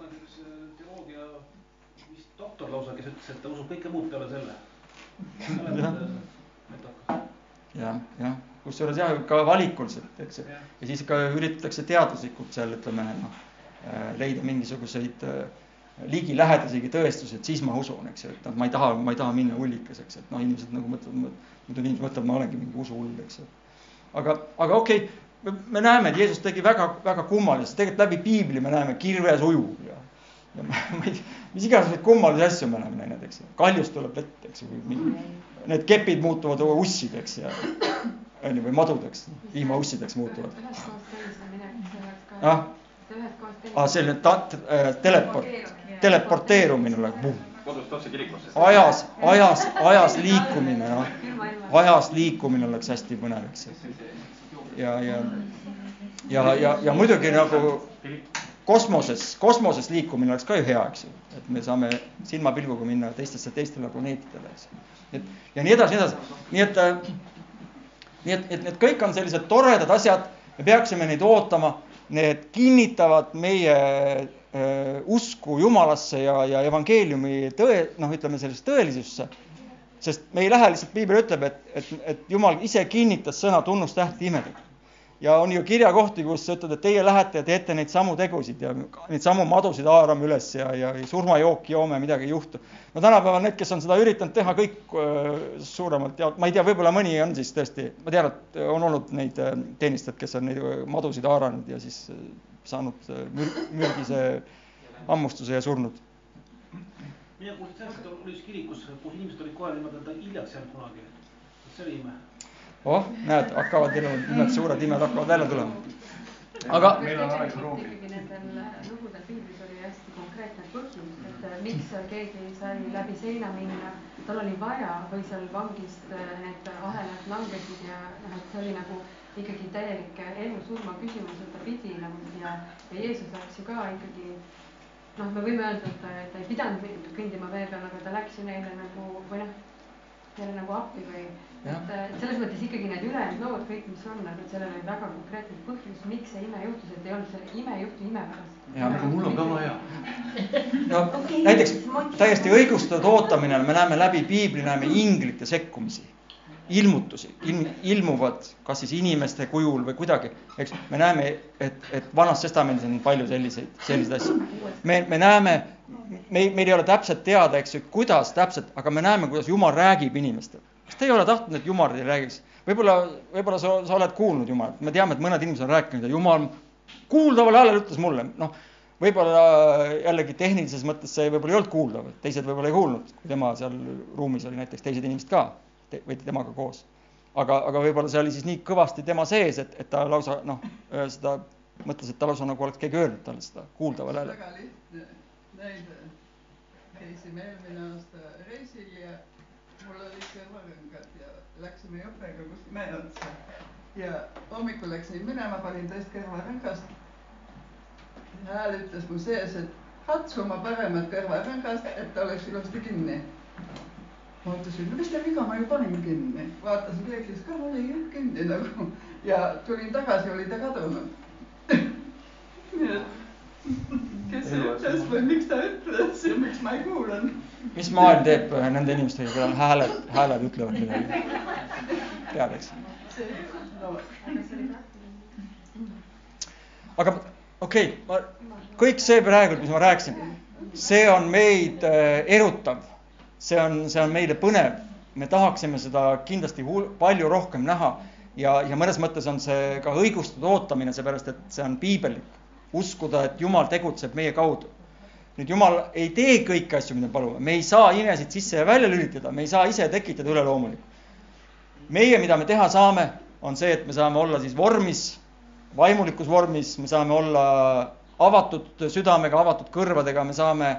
doktor lausa, kes ütles, et ta usub kõike muud peale selle. jah, jah, kusjuures jah, ka valikuliselt, eks ju. ja siis ka üritatakse teaduslikult seal ütleme noh, leida mingisuguseid äh, ligilähedasegi tõestus, et siis ma usun, eks ju, et noh, ma ei taha, ma ei taha minna ullikeseks, et noh, inimesed nagu mõtlevad, muidu inimesed mõtlevad, ma olengi mingi usuhull, eks ju. aga, aga okei okay,, me näeme, et Jeesus tegi väga, väga kummalisi, tegelikult läbi piibli me näeme, kirves ujub ja, ja ma, ma ei, mis igasuguseid kummalisi asju me oleme näinud, eks ju, kaljust tuleb vett, eks ju, need kepid muutuvad ussideks ja on ju, või madudeks, vihmaussideks muutuvad. ah, ah, selline ta-, äh, teleport teleporteerumine nagu. kodust otse kirikusse. ajas, ajas, ajas liikumine, noh. ajas liikumine oleks hästi põnev, eks ja, ja, ja, ja, ja muidugi nagu kosmoses, kosmoses liikumine oleks ka ju hea, eks ju, et me saame silmapilguga minna teistesse, teistele planeetidele, eks ju. et ja nii edasi, nii edasi, nii et, nii et, et need kõik on sellised toredad asjad, me peaksime neid ootama, need kinnitavad meie äh, usku Jumalasse ja, ja evangeeliumi tõe, noh, ütleme sellesse tõelisusse sest me ei lähe lihtsalt, piibel ütleb, et, et, et Jumal ise kinnitas sõna tunnustähti imedega ja on ju kirjakohti, kus sa ütled, et teie lähete ja teete neid samu tegusid ja neid samu madusid haarame üles ja, ja surmajooki joome, midagi ei juhtu. no tänapäeval need, kes on seda üritanud teha kõik äh, suuremalt ja ma ei tea, võib-olla mõni on siis tõesti, ma tean, et on olnud neid äh, teenistajaid, kes on neid madusid haaranud ja siis äh, saanud mür mürgise hammustuse ja surnud. mina kuulsin sellest, et oli üks kirik, kus, kus inimesed olid kohe niimoodi, et ta hiljaks jäänud kunagi. see oli ime oh, näed, hakkavad iluvad imed, suured imed hakkavad välja tulema. aga. meil on aega ikkagi nendel lugudel piiblis oli hästi konkreetne põhjus, et äh, miks keegi sai läbi seina minna, tal oli vaja või seal vangist äh, need ahelad langesid ja noh, et see oli nagu ikkagi täielik elu-surma küsimus, et ta pidi nagu ja, ja Jeesus läks ju ka ikkagi noh, me võime öelda, et ta, ta ei pidanud kõndima vee peal, aga ta läks ju neile nagu või noh, neile nagu appi või et äh, selles mõttes ikkagi need ülejäänud lood kõik, mis on, aga sellel oli väga konkreetne põhjus, miks see ime juhtus, et ei olnud see ime juhtu ime pärast. aga mul on ka vaja. no okay, näiteks täiesti õigustatud ootamine, me näeme läbi piibli, näeme inglite sekkumisi, ilmutusi, ilm, ilmuvad kas siis inimeste kujul või kuidagi, eks me näeme, et, et Vanas Testamendis on palju selliseid, selliseid asju. me, me näeme, me, meil ei ole täpselt teada, eks ju, kuidas täpselt, aga me näeme, kuidas Jumal räägib inimestele. Kas te ei ole tahtnud, et Jumal teile räägiks? võib-olla, võib-olla sa, sa oled kuulnud Jumalat, me teame, et mõned inimesed on rääkinud ja Jumal kuuldaval häälel ütles mulle, noh, võib-olla jällegi tehnilises mõttes see võib-olla ei olnud kuuldav, teised võib-olla ei kuulnud, kui tema seal ruumis oli näiteks teised inimesed ka või temaga koos. aga, aga võib-olla see oli siis nii kõvasti tema sees, et, et ta lausa noh, seda mõtles, et ta lausa nagu oleks keegi öelnud talle seda kuuldaval häälel. väga lihtne näide. käisime eelmine aasta reisil ja mul olid kõrvarõngad ja läksime jõppega kuskil mäe otsa. ja hommikul läksin minema, panin tõesti kõrvarõngast. hääl ütles mu sees, et katsu oma paremat kõrvarõngast, et ta oleks ilusti kinni. Ma mõtlesin, no mis teil viga, ma ju panin kinni. vaatasin peeglis ka, oli jah kinni nagu ja tulin tagasi, oli ta kadunud nii et kes see ütles või miks ta ütles ja miks ma ei kuulanud mis maailm teeb äh, nende inimestega, kellel hääled, hääled ütlevad midagi? tead, eks? aga okei okay,, ma, kõik see praegu, mis ma rääkisin, see on meid äh, erutav. See on, see on meile põnev. me tahaksime seda kindlasti palju rohkem näha ja, ja mõnes mõttes on see ka õigustatud ootamine, seepärast et see on piibellik. uskuda, et Jumal tegutseb meie kaudu nüüd Jumal ei tee kõiki asju, mida me palume, me ei saa imesid sisse ja välja lülitada, me ei saa ise tekitada üleloomulikku. meie, mida me teha saame, on see, et me saame olla siis vormis, vaimulikus vormis, me saame olla avatud südamega, avatud kõrvadega, me saame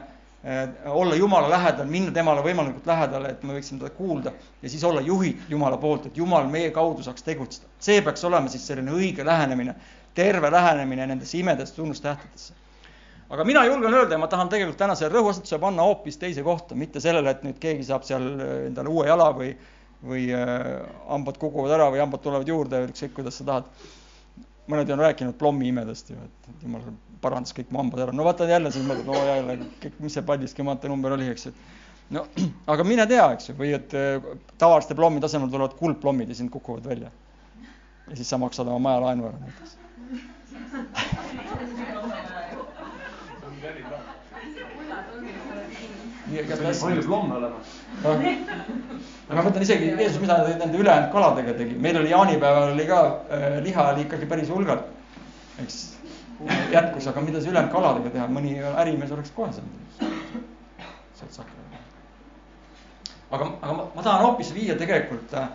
olla Jumala lähedal, minna temale võimalikult lähedale, et me võiksime teda kuulda ja siis olla juhid Jumala poolt, et Jumal meie kaudu saaks tegutseda. see peaks olema siis selline õige lähenemine, terve lähenemine nendesse imedesse tunnustähtedesse aga mina julgen öelda ja ma tahan tegelikult tänase rõhuasetuse panna hoopis teise kohta, mitte sellele, et nüüd keegi saab seal äh, endale uue jala või, või äh, hambad kukuvad ära või hambad tulevad juurde, ükskõik kuidas sa tahad. mõned on rääkinud plommi imedest ju, et jumal parandas kõik mu hambad ära. no vaata jälle siis mõtled, oo jälle, mis see Paldiski maantee number oli, eks ju. no aga mine tea, eks ju, või et äh, tavaliste plommide asemel tulevad kuldplommid ja sind kukuvad välja. ja siis sa maksad oma maja laenu ära näiteks palju plomme olemas. noh, ma mõtlen isegi Jeesus, mida ta nende ülejäänud kaladega tegi, meil oli jaanipäeval oli ka äh, liha oli ikkagi päris hulgalt, eks jätkus, aga mida siis ülejäänud kaladega teha, mõni ärimees oleks kohe saanud sealt sakra. aga, aga ma, ma tahan hoopis viia tegelikult äh,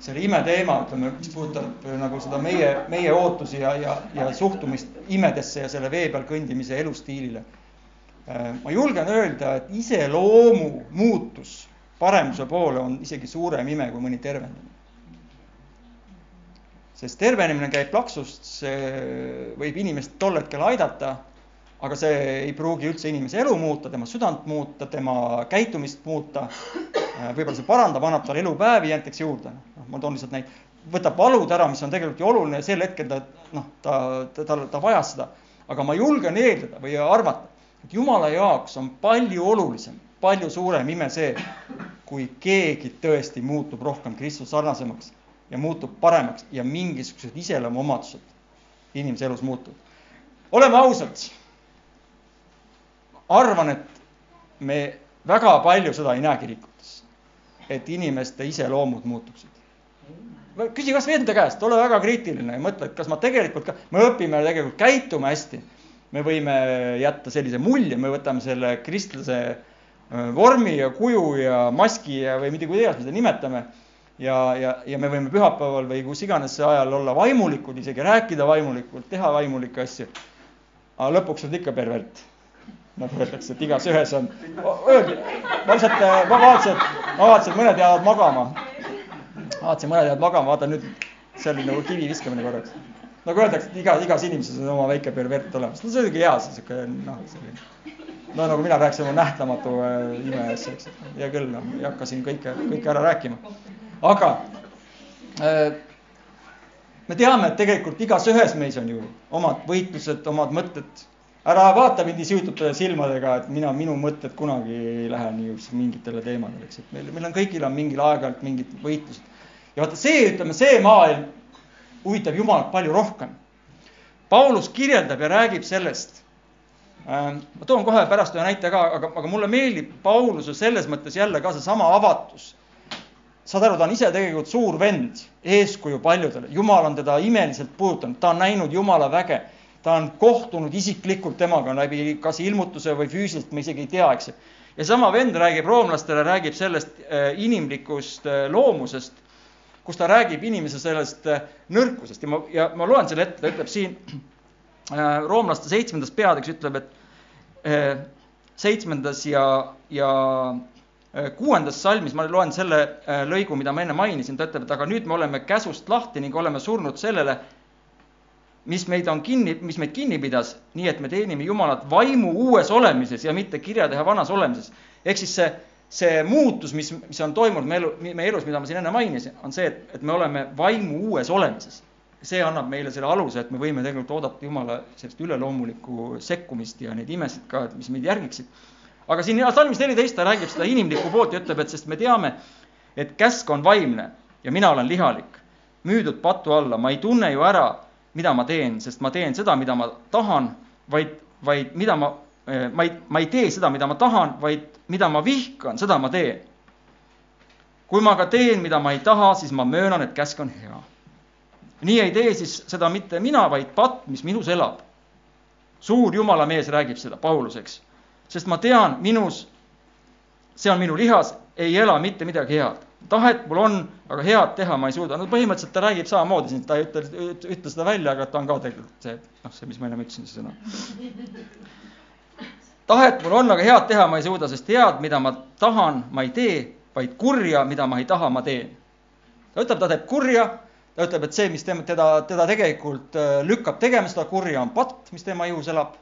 selle imeteema, ütleme, mis puudutab äh, nagu seda meie, meie ootusi ja, ja, ja suhtumist imedesse ja selle vee peal kõndimise elustiilile Äh, ma julgen öelda, et iseloomu muutus paremuse poole on isegi suurem ime kui mõni tervenemine. Sest tervenemine käib plaksust, see võib inimest tol hetkel aidata, aga see ei pruugi üldse inimese elu muuta, tema südant muuta, tema käitumist muuta. võib-olla see parandab, annab talle elupäevi näiteks juurde, noh, ma toon lihtsalt näite. võtab valud ära, mis on tegelikult ju oluline ja sel hetkel ta, noh, ta, ta, ta, ta vajas seda. aga ma julgen eeldada või arvata, et jumala jaoks on palju olulisem, palju suurem ime see, kui keegi tõesti muutub rohkem Kristuse sarnasemaks ja muutub paremaks ja mingisugused iseloomuomadused inimese elus muutuvad. oleme ausad arvan, et me väga palju seda ei näe kirikutes, et inimeste iseloomud muutuksid. küsi kasvõi enda käest, ole väga kriitiline ja mõtle, et kas ma tegelikult ka, me õpime tegelikult käituma hästi. me võime jätta sellise mulje, me võtame selle kristlase äh, vormi ja kuju ja maski ja või mida iganes me seda nimetame. Ja, ja, ja me võime pühapäeval või kus iganes ajal olla vaimulikud, isegi rääkida vaimulikult, teha vaimulikke asju. aga lõpuks oled ikka pervert nagu öeldakse, et igas ühes on, öeldi, ma lihtsalt, ma vaatasin, ma vaatasin, mõned jäävad magama. vaatasin, mõned jäävad magama, vaatan nüüd, see oli nagu kivi viskamine korraks. nagu öeldakse, et iga, igas inimeses on oma väike pervert olemas, no see oligi hea, see sihuke noh, selline. no nagu mina rääkisin oma nähtamatu äh, ime asja, eks, hea küll, noh, ei hakka siin kõike, kõike ära rääkima. Aga äh, me teame, et tegelikult igas ühes meis on ju omad võitlused, omad mõtted ära vaata mind nii süütute silmadega, et mina, minu mõtted kunagi ei lähe niisuguseks mingitele teemadele, eks, et meil, meil on kõigil on mingil aeg-ajalt mingid võitlused. ja vaata see, ütleme, see maailm huvitab Jumalat palju rohkem. Paulus kirjeldab ja räägib sellest. Ähm, ma toon kohe pärast ühe näite ka, aga, aga mulle meeldib Pauluse selles mõttes jälle ka seesama avatus. Saad aru, ta on ise tegelikult suur vend, eeskuju paljudele, Jumal on teda imeliselt puudutanud, ta on näinud Jumala väge. Ta on kohtunud isiklikult temaga läbi kas ilmutuse või füüsiliselt, ma isegi ei tea, eks ju. ja sama vend räägib roomlastele, räägib sellest äh, inimlikust äh, loomusest, kus ta räägib inimese sellest äh, nõrkusest. Ja ma, ja ma loen selle ette, ta ütleb siin roomlaste seitsmendas peatükis ütleb, et seitsmendas ja, ja kuuendas salmis, ma loen selle lõigu, mida ma enne mainisin, ta ütleb, et aga nüüd me oleme käsust lahti ning oleme surnud sellele, mis meid on kinni, mis meid kinni pidas, nii et me teenime Jumalat vaimu uues olemises ja mitte kirjatähe vanas olemises. ehk siis see, see muutus, mis, mis on toimunud meie elu, meie elus, mida ma siin enne mainisin, on see, et, et me oleme vaimu uues olemises. see annab meile selle aluse, et me võime tegelikult oodata Jumala sellist üleloomulikku sekkumist ja neid imesid ka, mis meid järgiksid. Aga siin salmis neliteist ta räägib seda inimlikku poolt ja ütleb, et sest me teame, et käsk on vaimne ja mina olen lihalik, müüdud patu alla, ma ei tunne ju ära mida ma teen, sest ma teen seda, mida ma tahan, vaid, vaid mida ma, eh, ma ei, ma ei tee seda, mida ma tahan, vaid mida ma vihkan, seda ma teen. kui ma aga teen, mida ma ei taha, siis ma möönan, et käsk on hea. nii ei tee siis seda mitte mina, vaid patt, mis minus elab. suur jumala mees räägib seda, Paulus, eks. Sest ma tean, minus, see on minu lihas, ei ela mitte midagi head tahet mul on, aga head teha ma ei suuda. no põhimõtteliselt ta räägib samamoodi siin, ta ei ütle, ütle seda välja, aga ta on ka tegelikult see, noh, see, mis ma ennem ütlesin, see sõna. tahet mul on, aga head teha ma ei suuda, sest head, mida ma tahan, ma ei tee, vaid kurja, mida ma ei taha, ma teen. ta ütleb, ta teeb kurja, ta ütleb, et see, mis tema, teda, teda tegelikult äh, lükkab tegema seda kurja, on patt, mis tema ihus elab.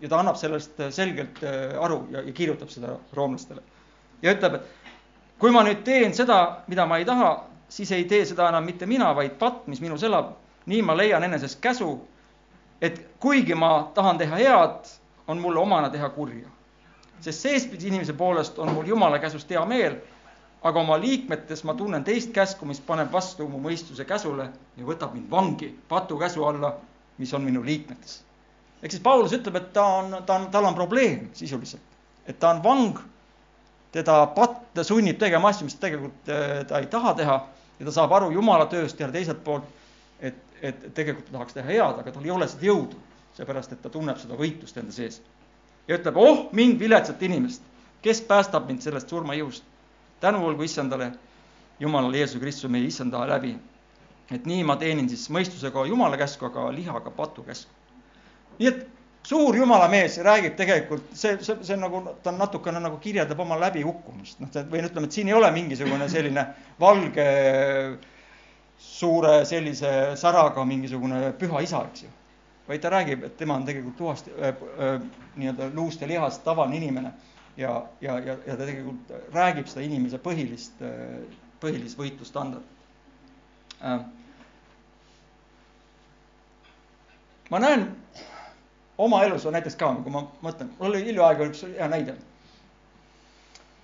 Ja ta annab sellest äh, selgelt äh, aru ja, ja kirjutab seda roomlastele. ja ütleb, et kui ma nüüd teen seda, mida ma ei taha, siis ei tee seda enam mitte mina, vaid patt, mis minus elab. nii ma leian enesest käsu, et kuigi ma tahan teha head, on mulle omane teha kurja. sest seespidise inimese poolest on mul jumala käsust hea meel, aga oma liikmetes ma tunnen teist käsku, mis paneb vastu mu mõistuse käsule ja võtab mind vangi patukäsu alla, mis on minu liikmetes. Ehk siis Paulus ütleb, et ta on, ta on, tal on probleem sisuliselt, et ta on vang teda patt sunnib tegema asju, mis tegelikult äh, ta ei taha teha ja ta saab aru Jumala tööst ja teiselt poolt, et, et tegelikult ta tahaks teha head, aga tal ei ole seda jõudu, seepärast et ta tunneb seda võitlust enda sees. ja ütleb, oh mind viletsat inimest, kes päästab mind sellest surmajõust. tänu olgu issandale, Jumalale Jeesus Kristus, meie issanda läbi. et nii ma teenin siis mõistusega Jumala käsku, aga lihaga patu käsku. Nii et suur jumala mees räägib tegelikult, see, see, see nagu, ta natukene nagu kirjeldab oma läbihukkumist, noh, või ütleme, et siin ei ole mingisugune selline valge suure sellise säraga mingisugune püha isa, eks ju. vaid ta räägib, et tema on tegelikult tuhast äh, äh, nii-öelda luust ja lihast tavaline inimene. Ja, ja, ja, ja ta tegelikult räägib seda inimese põhilist äh,, põhilist võitlusstandardit äh, ma näen oma elus on näiteks ka, kui ma mõtlen, mul oli hiljaaegu üks hea näide.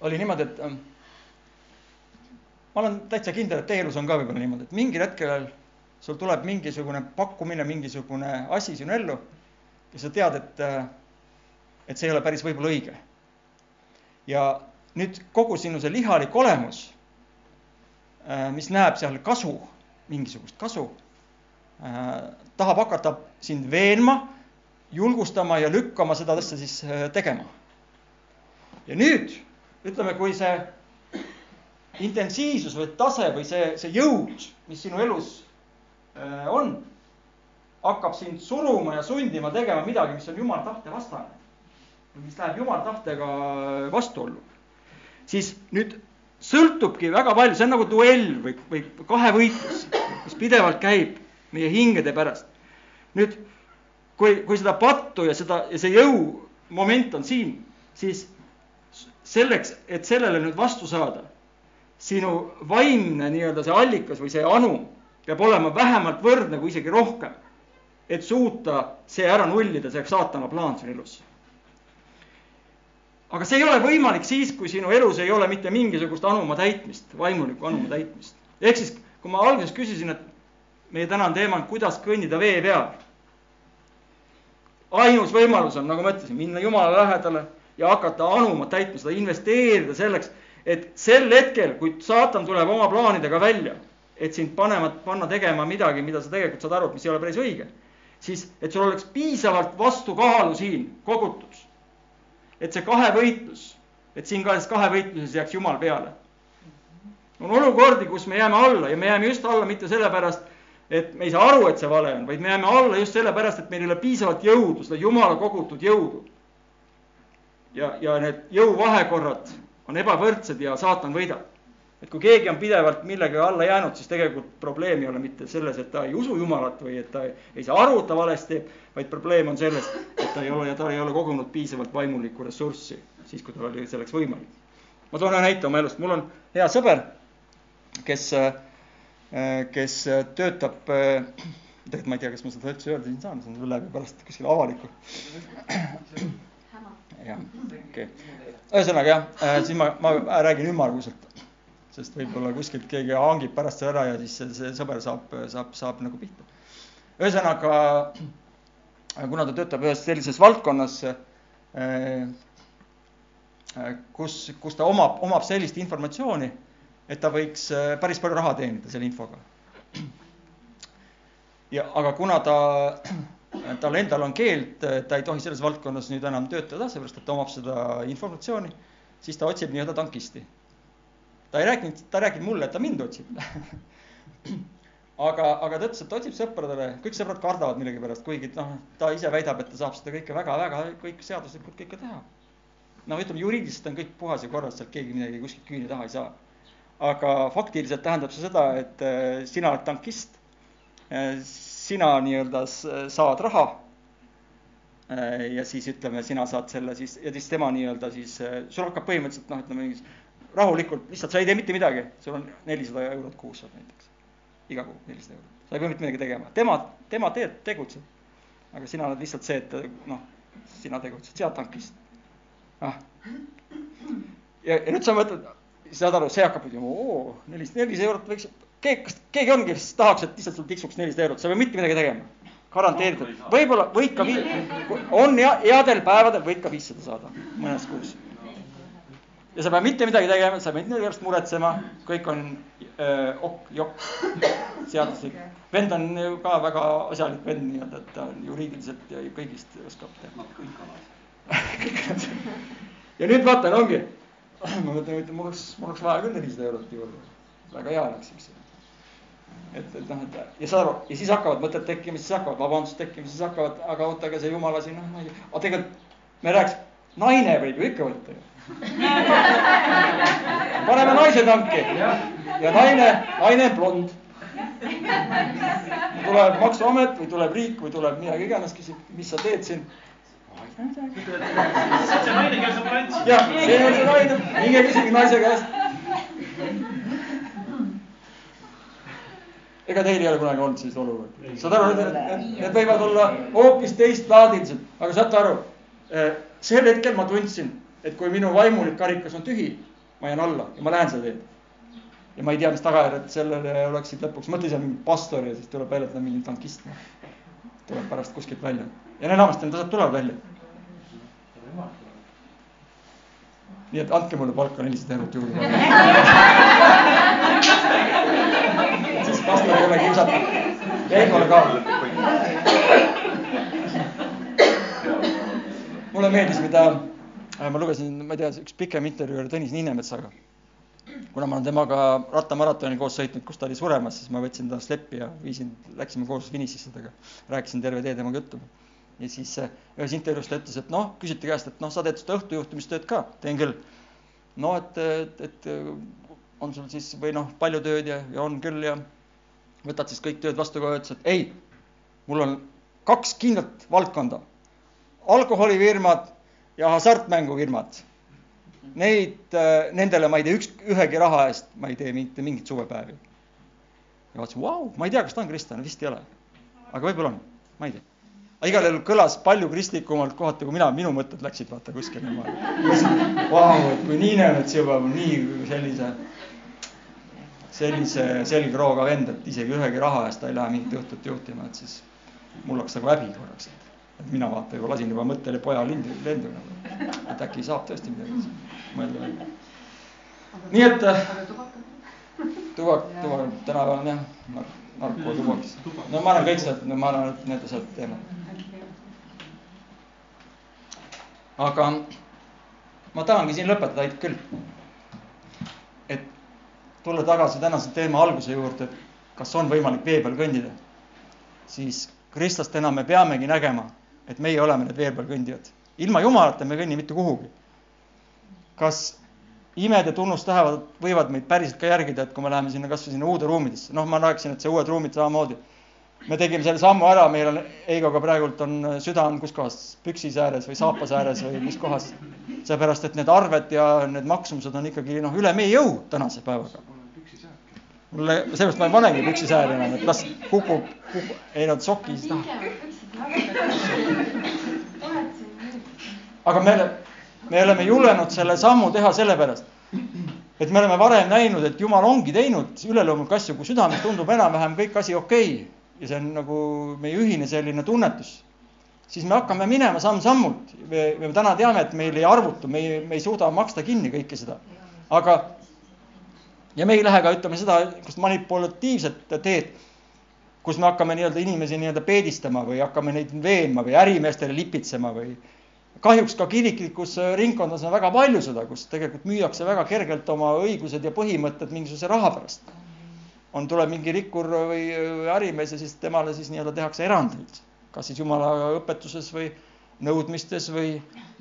oli niimoodi, et ähm, ma olen täitsa kindel, et teie elus on ka võib-olla niimoodi, et mingil hetkel sul tuleb mingisugune pakkumine, mingisugune asi sinu ellu ja sa tead, et, äh, et see ei ole päris võib-olla õige. ja nüüd kogu sinu see lihalik olemus, äh, mis näeb seal kasu, mingisugust kasu, äh, tahab hakata sind veenma julgustama ja lükkama seda asja siis äh, tegema. ja nüüd ütleme, kui see intensiivsus või tase või see, see jõud, mis sinu elus äh, on, hakkab sind suruma ja sundima tegema midagi, mis on jumala tahte vastane või mis läheb jumala tahtega vastuollu, siis nüüd sõltubki väga palju, see on nagu duell või, või kahevõitlus, mis pidevalt käib meie hingede pärast. nüüd kui, kui seda pattu ja seda see jõumoment on siin, siis selleks, et sellele nüüd vastu saada, sinu vaimne nii-öelda see allikas või see anu peab olema vähemalt võrdne kui isegi rohkem, et suuta see ära nullida, see saatana plaan sinu elus. aga see ei ole võimalik siis, kui sinu elus ei ole mitte mingisugust anuma täitmist, vaimulikku anuma täitmist. ehk siis, kui ma alguses küsisin, et meie tänane teema on, kuidas kõndida vee peal ainus võimalus on, nagu ma ütlesin, minna Jumala lähedale ja hakata anuma täitma seda, investeerida selleks, et sel hetkel, kui saatan tuleb oma plaanidega välja, et sind panema, panna tegema midagi, mida sa tegelikult saad aru, et mis ei ole päris õige, siis et sul oleks piisavalt vastukaalu siin kogutud. et see kahevõitlus, et siin ka selles kahevõitluses jääks Jumal peale. on olukordi, kus me jääme alla ja me jääme just alla mitte sellepärast, et me ei saa aru, et see vale on, vaid me jääme alla just sellepärast, et meil ei ole piisavalt jõudu, seda Jumala kogutud jõudu. ja, ja need jõuvahekorrad on ebavõrdsed ja saatan võidab. et kui keegi on pidevalt millegagi alla jäänud, siis tegelikult probleem ei ole mitte selles, et ta ei usu Jumalat või et ta ei, ei saa aru, et ta valesti teeb, vaid probleem on selles, et ta ei ole ja ta ei ole kogunud piisavalt vaimulikku ressurssi siis, kui tal oli selleks võimalik. ma toon ühe näite oma elust, mul on hea sõber, kes Äh, kes äh, töötab, äh, tegelikult ma ei tea, kas ma seda üldse öelda siin saan, see on läbi pärast kuskil avalikul. jah, okei okay.. ühesõnaga jah, siis ma, ma räägin ümmarguselt, sest võib-olla kuskilt keegi hangib pärast selle ära ja siis see, see sõber saab, saab, saab nagu pihta. ühesõnaga, kuna ta töötab ühes sellises valdkonnas, kus, kus ta omab, omab sellist informatsiooni et ta võiks äh, päris palju raha teenida selle infoga. ja aga kuna ta, tal endal on keeld, ta ei tohi selles valdkonnas nüüd enam töötada, seepärast et ta omab seda informatsiooni, siis ta otsib nii-öelda tankisti. ta ei rääkinud, ta rääkinud mulle, et ta mind otsib aga, aga ta ütles, et ta otsib sõpradele, kõik sõbrad kardavad millegipärast, kuigi noh, ta ise väidab, et ta saab seda kõike väga-väga kõik seaduslikult kõike teha. noh, ütleme juriidiliselt on kõik puhas ja korras, sealt keegi midagi kuskilt küüni taha ei saa aga faktiliselt tähendab see seda, et äh, sina oled tankist, äh, sina nii-öelda saad raha. Äh, ja siis ütleme, sina saad selle siis ja siis tema nii-öelda siis, sul hakkab põhimõtteliselt noh, ütleme rahulikult, lihtsalt sa ei tee mitte midagi, sul on nelisada eurot kuus saad näiteks, iga kuu nelisada eurot, sa ei pea mitte midagi tegema, tema, tema teeb, tegutseb. aga sina oled lihtsalt see, et noh, sina tegutsed, sead tankist. ah. ja, ja nüüd sa mõtled saad aru, see hakkab ütlema, oo, nelisada, nelisada eurot võiks, keegi, kas keegi ongi, kes tahaks, et lihtsalt sul tiksuks nelisada eurot, sa ei pea mitte midagi tegema. garanteeritud, võib-olla võid ka, on hea, headel päevadel võid ka viissada saada mõnes kuus. ja sa ei pea mitte midagi tegema, sa ei pea mitte millegi pärast muretsema, kõik on öö, ok, jokk, seaduslik. vend on ju ka väga asjalik vend nii-öelda, et ta on juriidiliselt ja kõigist oskab teha. ja nüüd vaatan, ongi ma mõtlen, et mul oleks, mul oleks vaja küll nelisada eurot juurde. väga hea oleks, eks ju. et, et noh, et ja saad aru, ja siis hakkavad mõtted tekkima, siis hakkavad vabandused tekkima, siis hakkavad, aga oota, see jumala siin, noh, ma ei aga tegelikult me rääkis, naine võib ju ikka võtta ju. paneme naise tanki ja naine, naine on blond. tuleb Maksuamet või tuleb riik või tuleb midagi iganes, küsib, mis sa teed siin. See naine, kes on prants. jah, see on see naine, minge küsige naise käest. ega teil ei ole kunagi olnud sellist olukorda? saad aru, need, need võivad olla hoopis teistlaadilised, aga saate aru, sel hetkel ma tundsin, et kui minu vaimulik karikas on tühi, ma jään alla ja ma lähen seda teed. ja ma ei tea, mis tagajärjed sellele oleksid lõpuks, mõtle, see on mingi pastor ja siis tuleb välja, et ta on mingi tankist. tuleb pärast kuskilt välja ja enamasti need asjad tulevad välja. nii et andke mulle palka nelisada eurot juurde. siis pastor ei ole kiusatud. Veegole ka. mulle meeldis, mida ma lugesin, ma ei tea, üks pikem intervjuu oli Tõnis Niinemetsaga. kuna ma olen temaga rattamaratoni koos sõitnud, kus ta oli suremas, siis ma võtsin ta sleppi ja viisin, läksime koos finišisse temaga. rääkisin terve tee temaga juttu. Ja siis ühes intervjuus ta ütles, et noh, küsiti käest, et noh, sa teed seda õhtujuhtimistööd ka, teen küll. no et, et, et on sul siis või noh, palju tööd ja, ja on küll ja võtad siis kõik tööd vastu kohe, ütles, et ei, mul on kaks kindlat valdkonda. alkoholifirmad ja hasartmängufirmad. Neid, nendele ma ei tee üks, ühegi raha eest, ma ei tee mitte mingit suvepäevi. ja vaatasin, vau, ma ei tea, kas ta on kristlane, vist ei ole. aga võib-olla on, ma ei tea. Aga igal juhul kõlas palju kristlikumalt kohati kui mina, minu mõtted läksid vaata kuskile. Vau, et kui Niine nüüd juba nii sellise sellise selgrooga vend, et isegi ühegi raha eest ta ei lähe mingit õhtut juhtima, et siis mul hakkas nagu häbi korraks, et, et mina vaata juba lasin juba mõttele poja lindu, lendu nagu, et äkki saab tõesti midagi mõelda välja. nii et tubak, tubak tänapäeval on jah, narkotubakas. no ma arvan, kõik sealt, no ma arvan, et need asjad teevad. Aga ma tahangi siin lõpetada, Ait, küll. et tulla tagasi tänase teema alguse juurde, et kas on võimalik vee peal kõndida, siis kristlastena me peamegi nägema, et meie oleme need vee peal kõndijad. ilma Jumalata me ei kõnni mitte kuhugi. kas imed ja tunnustähevad võivad meid päriselt ka järgida, et kui me läheme sinna kasvõi sinna uude ruumidesse, noh, ma rääkisin, et see uued ruumid samamoodi. Me tegime selle sammu ära, meil on Heigoga praegult on süda on kus kohas, püksis ääres või saapas ääres või mis kohas. seepärast, et need arved ja need maksumused on ikkagi noh, üle meie jõu tänase päevaga. Mulle, sellepärast ma ei panegi püksisääri enam, et las kukub, kukub, ei nad sokis tahavad. aga me, me oleme julgenud selle sammu teha sellepärast, et me oleme varem näinud, et Jumal ongi teinud üleloomulikke asju, kui südames tundub enam-vähem kõik asi okei. okay, ja see on nagu meie ühine selline tunnetus, siis me hakkame minema samm-sammult. me, me täna teame, et meil ei arvutu, me ei, me ei suuda maksta kinni kõike seda, aga ja me ei lähe ka, ütleme seda, kus manipulatiivset teed, kus me hakkame nii-öelda inimesi nii-öelda peedistama või hakkame neid veenma või ärimeestele lipitsema või kahjuks ka kiriklikus ringkondades on väga palju seda, kus tegelikult müüakse väga kergelt oma õigused ja põhimõtted mingisuguse raha pärast. On, tuleb mingi rikkur või ärimees ja siis temale siis nii-öelda tehakse erandeid, kas siis jumala õpetuses või nõudmistes või,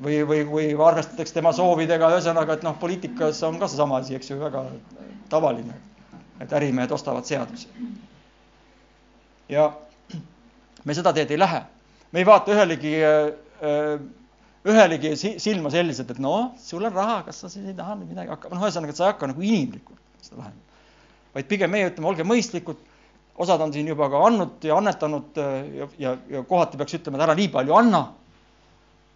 või, või, või arvestatakse tema soovidega, ühesõnaga, et noh, poliitikas on ka seesama asi, eks ju, väga tavaline, et ärimehed ostavad seadusi. ja me seda teed ei lähe, me ei vaata ühelegi, ühelegi silma selliselt, et noh, sul on raha, kas sa siis ei taha midagi hakka, noh, ühesõnaga, et sa ei hakka nagu inimlikult seda lahendama. Vaid pigem meie ütleme, olge mõistlikud, osad on siin juba ka andnud ja annetanud ja, ja, ja kohati peaks ütlema, et ära nii palju anna.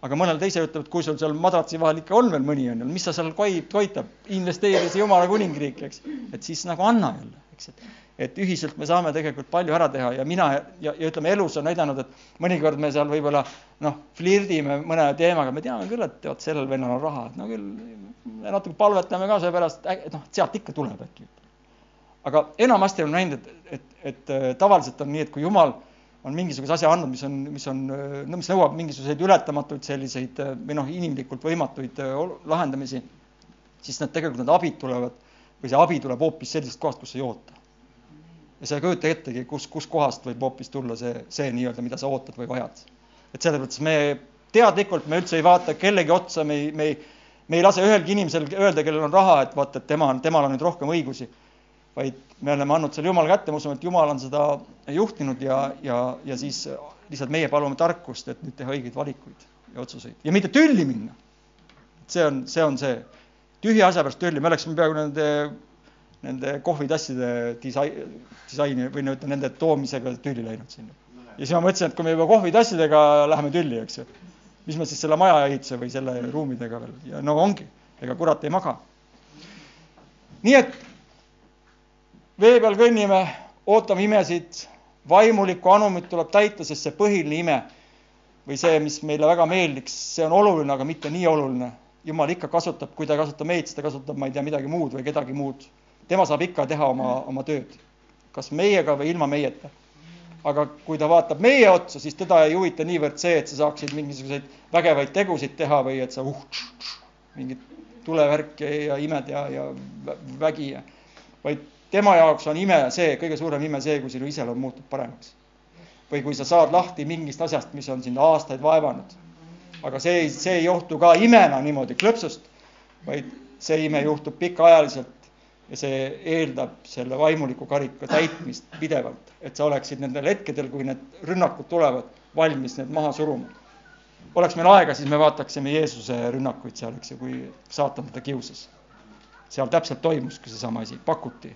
Aga mõnel teisel ütleb, et kui sul seal madratsi vahel ikka on veel mõni on ju, mis sa seal koit-, toitab, investeeris Jumala kuningriiki, eks. et siis nagu anna jälle, eks, et, et ühiselt me saame tegelikult palju ära teha ja mina ja, ja ütleme, elus on näidanud, et mõnikord me seal võib-olla noh, flirdime mõne teemaga, me teame küll, et vot sellel vennal on raha, et no küll natuke palvetame ka seepärast, et noh, sealt ikka tuleb äkki. Aga enamasti olen näinud, et, et, et tavaliselt on nii, et kui Jumal on mingisuguse asja andnud, mis on, mis on, no mis nõuab mingisuguseid ületamatuid selliseid või noh, inimlikult võimatuid lahendamisi, siis need tegelikult need abid tulevad või see abi tuleb hoopis sellisest kohast, kus sa ei oota. ja sa ei kujuta ettegi, kus, kus kohast võib hoopis tulla see, see nii-öelda, mida sa ootad või vajad. et selles mõttes me teadlikult, me üldse ei vaata kellegi otsa, me ei, me ei, me ei lase ühelgi inimesel öelda, kellel on raha, et vaata, et tema on, temal on nüüd rohkem õigusi vaid me oleme andnud selle Jumala kätte, ma usun, et Jumal on seda juhtinud ja, ja, ja siis lihtsalt meie palume tarkust, et nüüd teha õigeid valikuid ja otsuseid ja mitte tülli minna. see on, see on see, tühja asja pärast tülli, me oleksime peaaegu nende, nende kohvitasside disai-, disaini või no ütleme, nende toomisega tülli läinud sinna. ja siis ma mõtlesin, et kui me juba kohvitassidega läheme tülli, eks ju, mis me siis selle maja ehituse või selle ruumidega veel ja no ongi, ega kurat ei maga. nii et vee peal kõnnime, ootame imesid, vaimulikku anumit tuleb täita, sest see põhiline ime või see, mis meile väga meeldiks, see on oluline, aga mitte nii oluline. jumal ikka kasutab, kui ta ei kasuta meid, siis ta kasutab, ma ei tea, midagi muud või kedagi muud. tema saab ikka teha oma, oma tööd, kas meiega või ilma meieta. aga kui ta vaatab meie otsa, siis teda ei huvita niivõrd see, et sa saaksid mingisuguseid vägevaid tegusid teha või et sa uh, mingit tulevärki ja imed ja, ja vägi ja, vaid tema jaoks on ime see, kõige suurem ime see, kui sinu iseloom muutub paremaks. või kui sa saad lahti mingist asjast, mis on sind aastaid vaevanud. aga see see ei juhtu ka imena niimoodi klõpsust, vaid see ime juhtub pikaajaliselt ja see eeldab selle vaimuliku karika täitmist pidevalt, et sa oleksid nendel hetkedel, kui need rünnakud tulevad, valmis need maha suruma. oleks meil aega, siis me vaataksime Jeesuse rünnakuid seal, eks ju, kui saatan teda kiusas. seal täpselt toimuski seesama asi, pakuti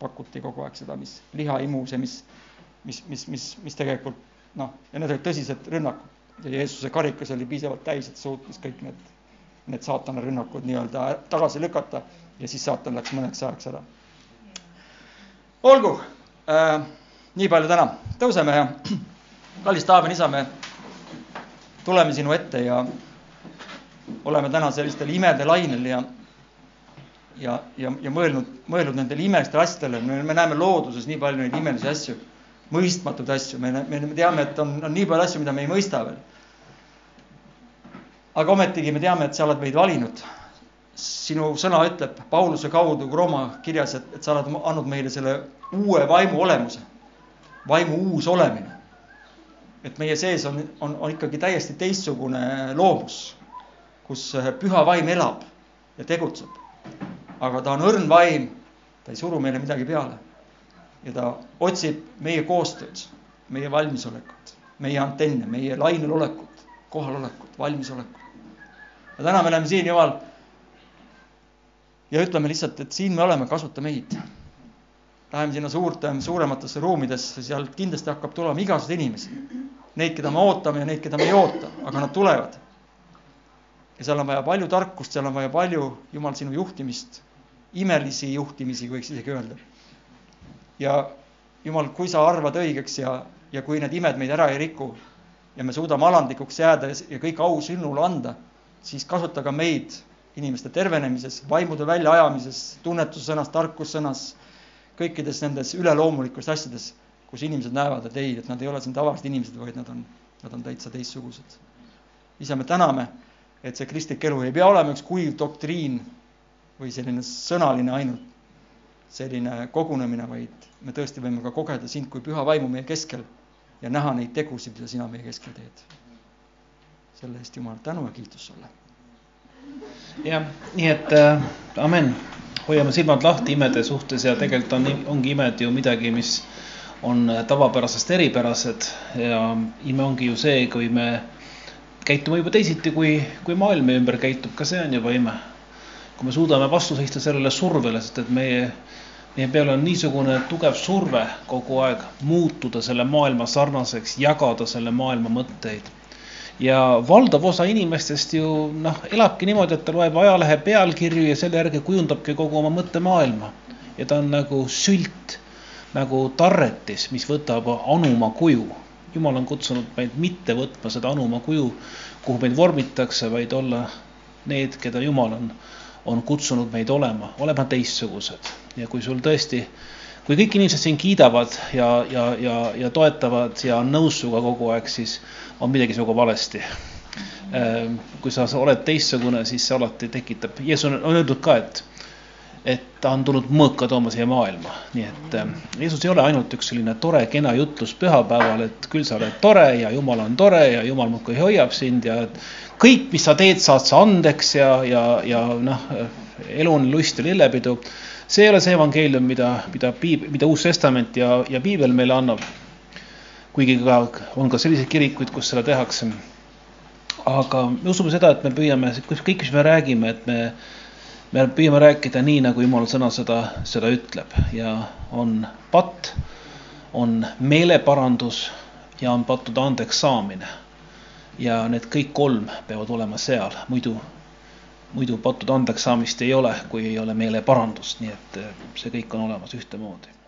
pakuti kogu aeg seda, mis liha imus ja mis, mis, mis, mis, mis tegelikult noh, ja need olid tõsised rünnakud. ja Jeesuse karikas oli piisavalt täis, et suutis kõik need, need saatana rünnakud nii-öelda tagasi lükata ja siis saatan läks mõneks ajaks ära. olgu äh,, nii palju täna, tõuseme ja kallis Taaven isa, me tuleme sinu ette ja oleme täna sellistel imede lainel ja ja, ja, ja mõelnud, mõelnud nendele imelistele asjadele, me näeme looduses nii palju neid imelisi asju, mõistmatuid asju, me, me teame, et on, on nii palju asju, mida me ei mõista veel. aga ometigi me teame, et sa oled meid valinud. sinu sõna ütleb Pauluse kaudu Rooma kirjas, et, et sa oled andnud meile selle uue vaimu olemuse, vaimu uus olemine. et meie sees on, on, on ikkagi täiesti teistsugune loomus, kus püha vaim elab ja tegutseb aga ta on õrn vaim, ta ei suru meile midagi peale. ja ta otsib meie koostööd, meie valmisolekut, meie antenne, meie lainel olekut, kohalolekut, valmisolekut. ja täna me oleme siin, Jumal. ja ütleme lihtsalt, et siin me oleme, kasuta meid. Läheme sinna suurte, suurematesse ruumidesse, seal kindlasti hakkab tulema igasuguseid inimesi. Neid, keda me ootame ja neid, keda me ei oota, aga nad tulevad. ja seal on vaja palju tarkust, seal on vaja palju, Jumal, sinu juhtimist imelisi juhtimisi, võiks isegi öelda. ja jumal, kui sa arvad õigeks ja, ja kui need imed meid ära ei riku ja me suudame alandlikuks jääda ja kõik au sinule anda, siis kasuta ka meid inimeste tervenemises, vaimude väljaajamises, tunnetussõnas, tarkussõnas, kõikides nendes üleloomulikes asjades, kus inimesed näevad, et ei, et nad ei ole siin tavalised inimesed, vaid nad on, nad on täitsa teistsugused. isa, me täname, et see kristlik elu ei pea olema üks kuiv doktriin, või selline sõnaline ainult selline kogunemine, vaid me tõesti võime ka kogeda sind kui püha vaimu meie keskel ja näha neid tegusid, mida sina meie keskel teed. selle eest Jumal tänu ja kiitus sulle. jah, nii et äh, amen, hoiame silmad lahti imede suhtes ja tegelikult on, ongi imed ju midagi, mis on tavapärasest eripärased ja ime ongi ju see, kui me käitume juba teisiti, kui, kui maailm meie ümber käitub, ka see on juba ime kui me suudame vastu seista sellele survele, sest et meie, meie peal on niisugune tugev surve kogu aeg muutuda selle maailma sarnaseks, jagada selle maailma mõtteid. ja valdav osa inimestest ju noh, elabki niimoodi, et ta loeb ajalehe pealkirju ja selle järgi kujundabki kogu oma mõttemaailma. ja ta on nagu sült, nagu tarretis, mis võtab anuma kuju. jumal on kutsunud meid mitte võtma seda anuma kuju, kuhu meid vormitakse, vaid olla need, keda Jumal on on kutsunud meid olema, olema teistsugused ja kui sul tõesti, kui kõik inimesed sind kiidavad ja, ja, ja, ja toetavad ja on nõus sinuga kogu aeg, siis on midagi sinuga valesti. Ehm, kui sa oled teistsugune, siis see alati tekitab, Jeesus on, on öeldud ka, et, et ta on tulnud mõõka tooma siia maailma, nii et äh, Jeesus ei ole ainult üks selline tore, kena jutlus pühapäeval, et küll sa oled tore ja Jumal on tore ja Jumal muudkui hoiab sind ja kõik, mis sa teed, saad sa andeks ja, ja, ja noh, elu on lust ja lillepidu. see ei ole see evangeelium, mida, mida piib-, mida Uus Testament ja, ja piibel meile annab. kuigi ka on ka selliseid kirikuid, kus seda tehakse. aga me usume seda, et me püüame, kõik, mis me räägime, et me, me püüame rääkida nii, nagu Jumala sõna seda, seda ütleb ja on patt, on meeleparandus ja on pattude andeks saamine. Ja need kõik kolm peavad olema seal, muidu muidu pattude andeks saamist ei ole, kui ei ole meeleparandust, nii et see kõik on olemas ühtemoodi